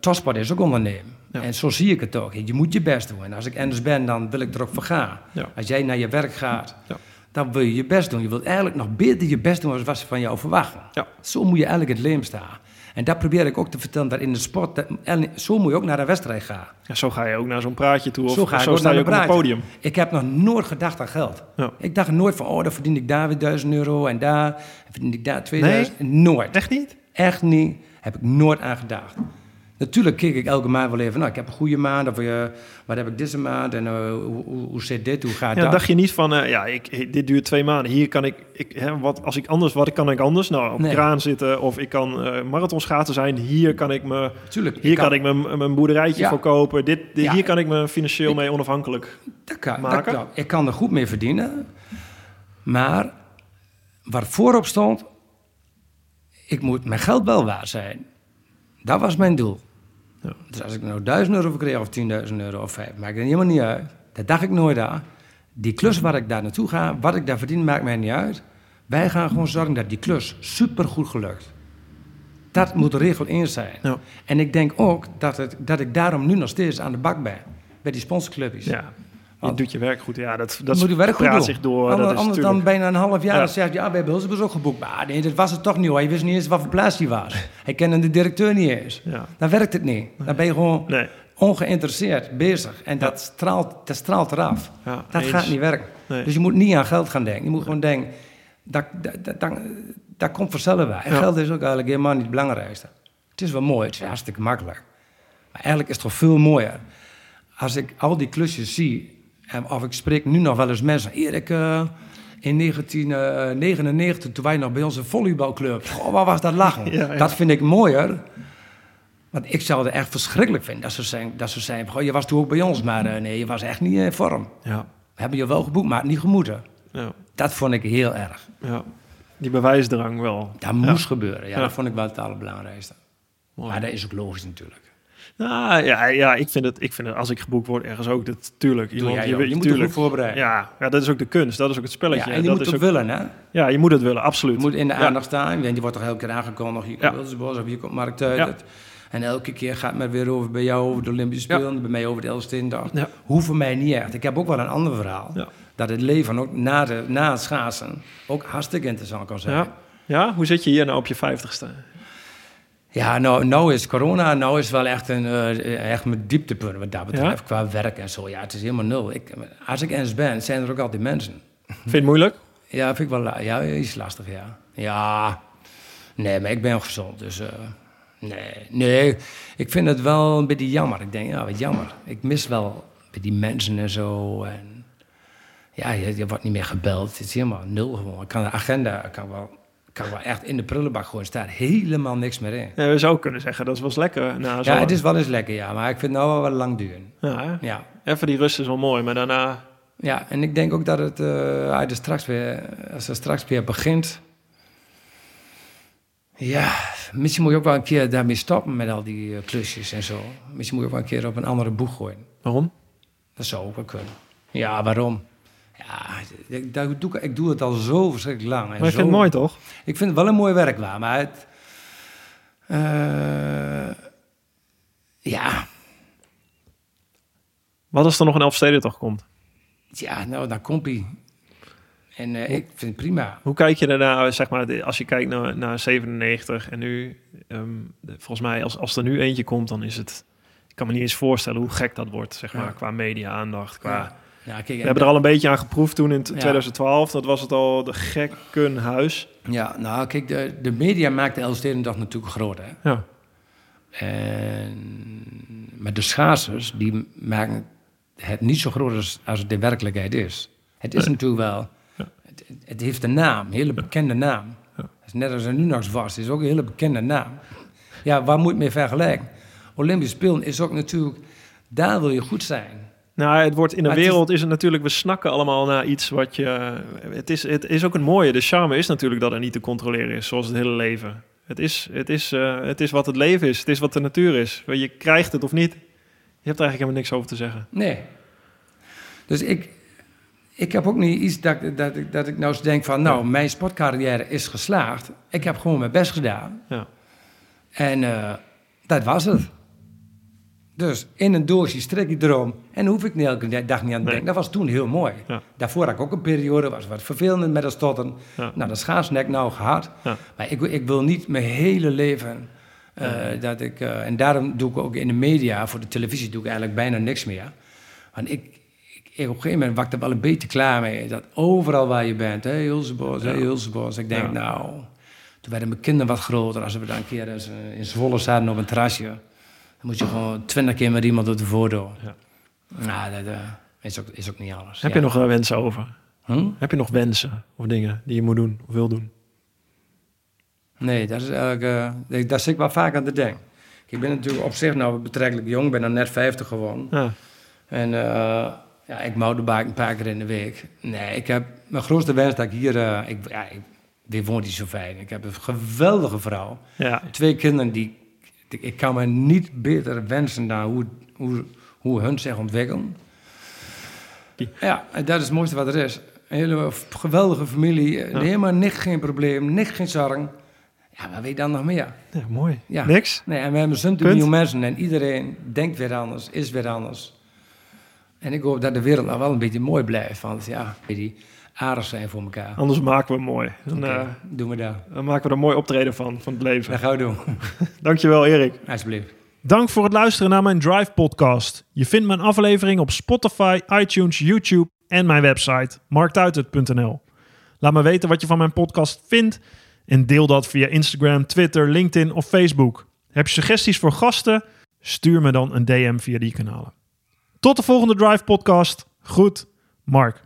topsport is ook ondernemen. Ja. En zo zie ik het ook. Je moet je best doen. En als ik anders ben, dan wil ik er ook voor gaan. Ja. Als jij naar je werk gaat, Ja. dan wil je je best doen. Je wilt eigenlijk nog beter je best doen dan wat ze van jou verwachten. Zo moet je eigenlijk het leven staan. En dat probeer ik ook te vertellen, dat in de sport, dat- en zo moet je ook naar de wedstrijd gaan. Ja, zo ga je ook naar zo'n praatje toe. Of zo ga zo ook sta naar je op het podium. Ik heb nog nooit gedacht aan geld. Ja. Ik dacht nooit van, oh, dan verdien ik daar weer 1000 euro en daar en verdien ik daar 2000. Nooit. Echt niet? Echt niet. Heb ik nooit aan gedacht. Natuurlijk keek ik elke maand wel even, nou, ik heb een goede maand, of uh, wat heb ik deze maand, en uh, hoe, zit dit, hoe gaat ja, dat? dacht je niet van, uh, ja, ik, dit duurt twee maanden, hier kan ik, ik hè, wat, als ik anders, wat kan ik anders? Nou, op Nee. kraan zitten, of ik kan marathonschaten zijn, hier kan ik me, Tuurlijk, hier kan, ik mijn, mijn boerderijtje Ja. voor kopen, dit, dit- Ja. hier kan ik me financieel Ik- mee onafhankelijk. Dat kan, dat maken. kan. Ik kan er goed mee verdienen. Maar wat voorop stond, ik moet mijn geld wel waard zijn. Dat was mijn doel. Ja. Dus als ik nou 1000 euro kreeg of 10.000 euro of 5, maakt het helemaal niet uit. Dat dacht ik nooit aan. Die klus waar ik daar naartoe ga, wat ik daar verdien, maakt mij niet uit. Wij gaan gewoon zorgen dat die klus supergoed gelukt. Dat moet de regel 1 zijn. Ja. En ik denk ook dat, het, dat ik daarom nu nog steeds aan de bak ben. Bij die sponsorclubjes. Ja, je doet je werk goed. Ja, dat, Dat moet je werk goed doen. zich door. Anders, dat is anders dan bijna een half jaar Ja. dan zeg je, ja, we hebben Hulsebus ook geboekt. Maar nee, dat was het toch niet hoor. Je wist niet eens wat voor plaats die was. Hij kende de directeur niet eens. Ja. Dan werkt het niet. Dan ben je gewoon Nee, ongeïnteresseerd bezig. En dat, straalt, dat straalt eraf. ja, Dat eens. gaat niet werken. Nee. Dus je moet niet aan geld gaan denken. Je moet gewoon denken, dat, dat, dat, dat, dat komt vanzelf. En Ja. geld is ook eigenlijk helemaal niet het belangrijkste. Het is wel mooi, het is hartstikke makkelijk. Maar eigenlijk is het toch veel mooier. Als ik al die klusjes zie, en of ik spreek nu nog wel eens mensen. Erik, eh, in 1999, toen wij nog bij onze volleybalclub. Goh, wat was dat lachen? Ja, ja. Dat vind ik mooier. Want ik zou het echt verschrikkelijk vinden. Dat ze zijn, dat ze zijn goh, je was toen ook bij ons, maar eh, nee, je was echt niet in vorm. Ja, We hebben je wel geboekt, maar niet gemoeten. ja, Dat vond ik heel erg. ja. Die bewijsdrang wel. Dat moest gebeuren. Ja, Ja. dat vond ik wel het allerbelangrijkste. Mooi. Maar dat is ook logisch natuurlijk. Nou, ja, ja ik, vind het, ik vind het, als ik geboekt word, ergens ook, dat, tuurlijk. Jij je, je moet tuurlijk. goed voorbereiden. Ja, ja, dat is ook de kunst, dat is ook het Ja, spelletje. en je dat moet is het ook, willen, hè? ja, je moet het willen, absoluut. Je moet in de Ja. aandacht staan. Die wordt toch elke keer aangekondigd. Je Ja. komt Wildersbos of je komt Markt uit. Ja. En elke keer gaat maar weer over bij jou over de Olympische Ja. Spelen. Bij mij over de Elfstedendag. Ja. Hoeft voor mij niet echt. Ik heb ook wel een ander verhaal. Ja. Dat het leven ook na, de, na het schaatsen ook hartstikke interessant kan zijn. Ja. ja, hoe zit je hier nou op je vijftigste? Ja, nou, nou is corona, nou is wel echt, een, eh, echt mijn dieptepunt wat dat betreft, Ja? qua werk en zo. Ja, het is helemaal nul. Ik, als ik eens ben, zijn er ook altijd mensen. Vind je het moeilijk? Ja, vind ik wel, ja, is lastig, ja. Ja, nee, maar ik ben gezond, dus eh, nee. Nee, ik vind het wel een beetje jammer. Ik denk, ja, wat jammer. Ik mis wel die mensen en zo en... Ja, je, je wordt niet meer gebeld. Het is helemaal nul gewoon. Ik kan de agenda, ik kan wel, kan wel echt in de prullenbak gooien. Er staat helemaal niks meer in. Ja, we zouden kunnen zeggen, dat was lekker. Na zo Ja, het is wel eens lekker, ja. Maar ik vind het nou wel wat lang duren. Ja? Ja. even die rust is wel mooi, maar daarna... Ja, en ik denk ook dat het, eh, als, er straks weer, als het straks weer begint... Ja, misschien moet je ook wel een keer daarmee stoppen met al die eh, klusjes en zo. Misschien moet je ook wel een keer op een andere boeg gooien. Waarom? Dat zou ook wel kunnen. Ja, waarom? Ja, ik, dat doe, ik- ik doe het al zo verschrikkelijk lang. En Maar ik zo, vind het mooi, toch? Ik vind het wel een mooi werk waar, maar het... eh, ja, Wat als er nog een Elfstedentocht komt? ja, nou, dan komt hij. En eh, ik vind het prima. Hoe kijk je daarna, zeg maar, als je kijkt naar, naar 97 en nu, ehm, volgens mij, als, als er nu eentje komt, dan is het, ik kan me niet eens voorstellen hoe gek dat wordt, zeg maar, Ja. qua media-aandacht. Qua, Ja. Ja, kijk, We en- hebben er al een beetje aan geproefd toen in t- Ja. 2012, dat was het al, de gekkenhuis. ja, nou, kijk, de, de media maakt de Elfstedendag natuurlijk groot, hè. Ja, En, maar de schaatsers, die maken het niet zo groot als, als het in werkelijkheid is. Het is Nee. natuurlijk wel... Ja. Het, het heeft een naam, een hele bekende naam. Ja. Het is net als een Unox was, is ook een hele bekende naam. Ja, waar moet je mee vergelijken? Olympisch Spelen is ook natuurlijk... Daar wil je goed zijn. Nou, het wordt in de Maar het is- wereld is het natuurlijk, we snakken allemaal naar iets wat je. Het is, het is ook een mooie. De charme is natuurlijk dat er niet te controleren is, zoals het hele leven. Het is, het is, eh, het is wat het leven is. Het is wat de natuur is. Je krijgt het of niet. Je hebt er eigenlijk helemaal niks over te zeggen. Nee. Dus ik, ik heb ook niet iets dat, ik- dat, ik, dat ik nou eens denk van... Nou, mijn sportcarrière is geslaagd. Ik heb gewoon mijn best gedaan. Ja. En eh, dat was het. Dus in een doosje strik ik erom. En hoef ik niet elke dag niet aan te denken. Dat was toen heel mooi. Ja. Daarvoor had ik ook een periode, was wat vervelend met dat stotten. Ja. Nou, dat ik nou gehad. Ja. Maar ik, wil- ik wil niet mijn hele leven... eh, dat ik, eh, en daarom doe ik ook in de media, voor de televisie doe ik eigenlijk bijna niks meer. Want ik, ik, ik- op een gegeven moment was ik er wel een beetje klaar mee. Dat overal waar je bent, hé Hulsebos, hé. Hulsebos. Ik denk, nou, toen werden mijn kinderen wat groter. Als we dan een keer eh, in Zwolle zaten op een terrasje. Dan moet je gewoon twintig keer met iemand op de voordeel. Ja. Nou, dat eh, is, ook, is ook niet alles. Heb Ja. je nog eh, wensen over? Hm? Heb je nog wensen of dingen die je moet doen of wil doen? Nee, dat is eigenlijk, eh, daar zit ik wel vaak aan te denken. Ik ben natuurlijk op zich nou betrekkelijk jong, ben dan net 50 geworden. Ja. En ja, ik mountainbike een paar keer in de week. Nee, ik heb mijn grootste wens dat ik hier... ik, ja, ik, dit woont niet zo fijn. Ik heb een geweldige vrouw. Ja. Twee kinderen die... Ik, kan me niet beter wensen dan hoe, hoe, hoe hun zich ontwikkelen. Ja, dat is het mooiste wat er is. Een hele geweldige familie. Helemaal niks, geen probleem, niks, geen zorgen. Ja, wat weet je dan nog meer? ja, mooi. Ja. Niks? Nee, en we hebben zo'n miljoen mensen en iedereen denkt weer anders, is weer anders. En ik hoop dat de wereld nou wel een beetje mooi blijft. Want ja, die aardig zijn voor elkaar. Anders maken we het mooi. Dan, eh, doen we dat. dan maken we er een mooi optreden van, van het leven. Dat gaan we doen. Dankjewel Erik. Alsjeblieft. Dank voor het luisteren naar mijn Drive podcast. Je vindt mijn aflevering op Spotify, iTunes, YouTube en mijn website marktuitert.nl. Laat me weten wat je van mijn podcast vindt en deel dat via Instagram, Twitter, LinkedIn of Facebook. Heb je suggesties voor gasten? Stuur me dan een DM via die kanalen. Tot de volgende Drive podcast. Goed, Mark.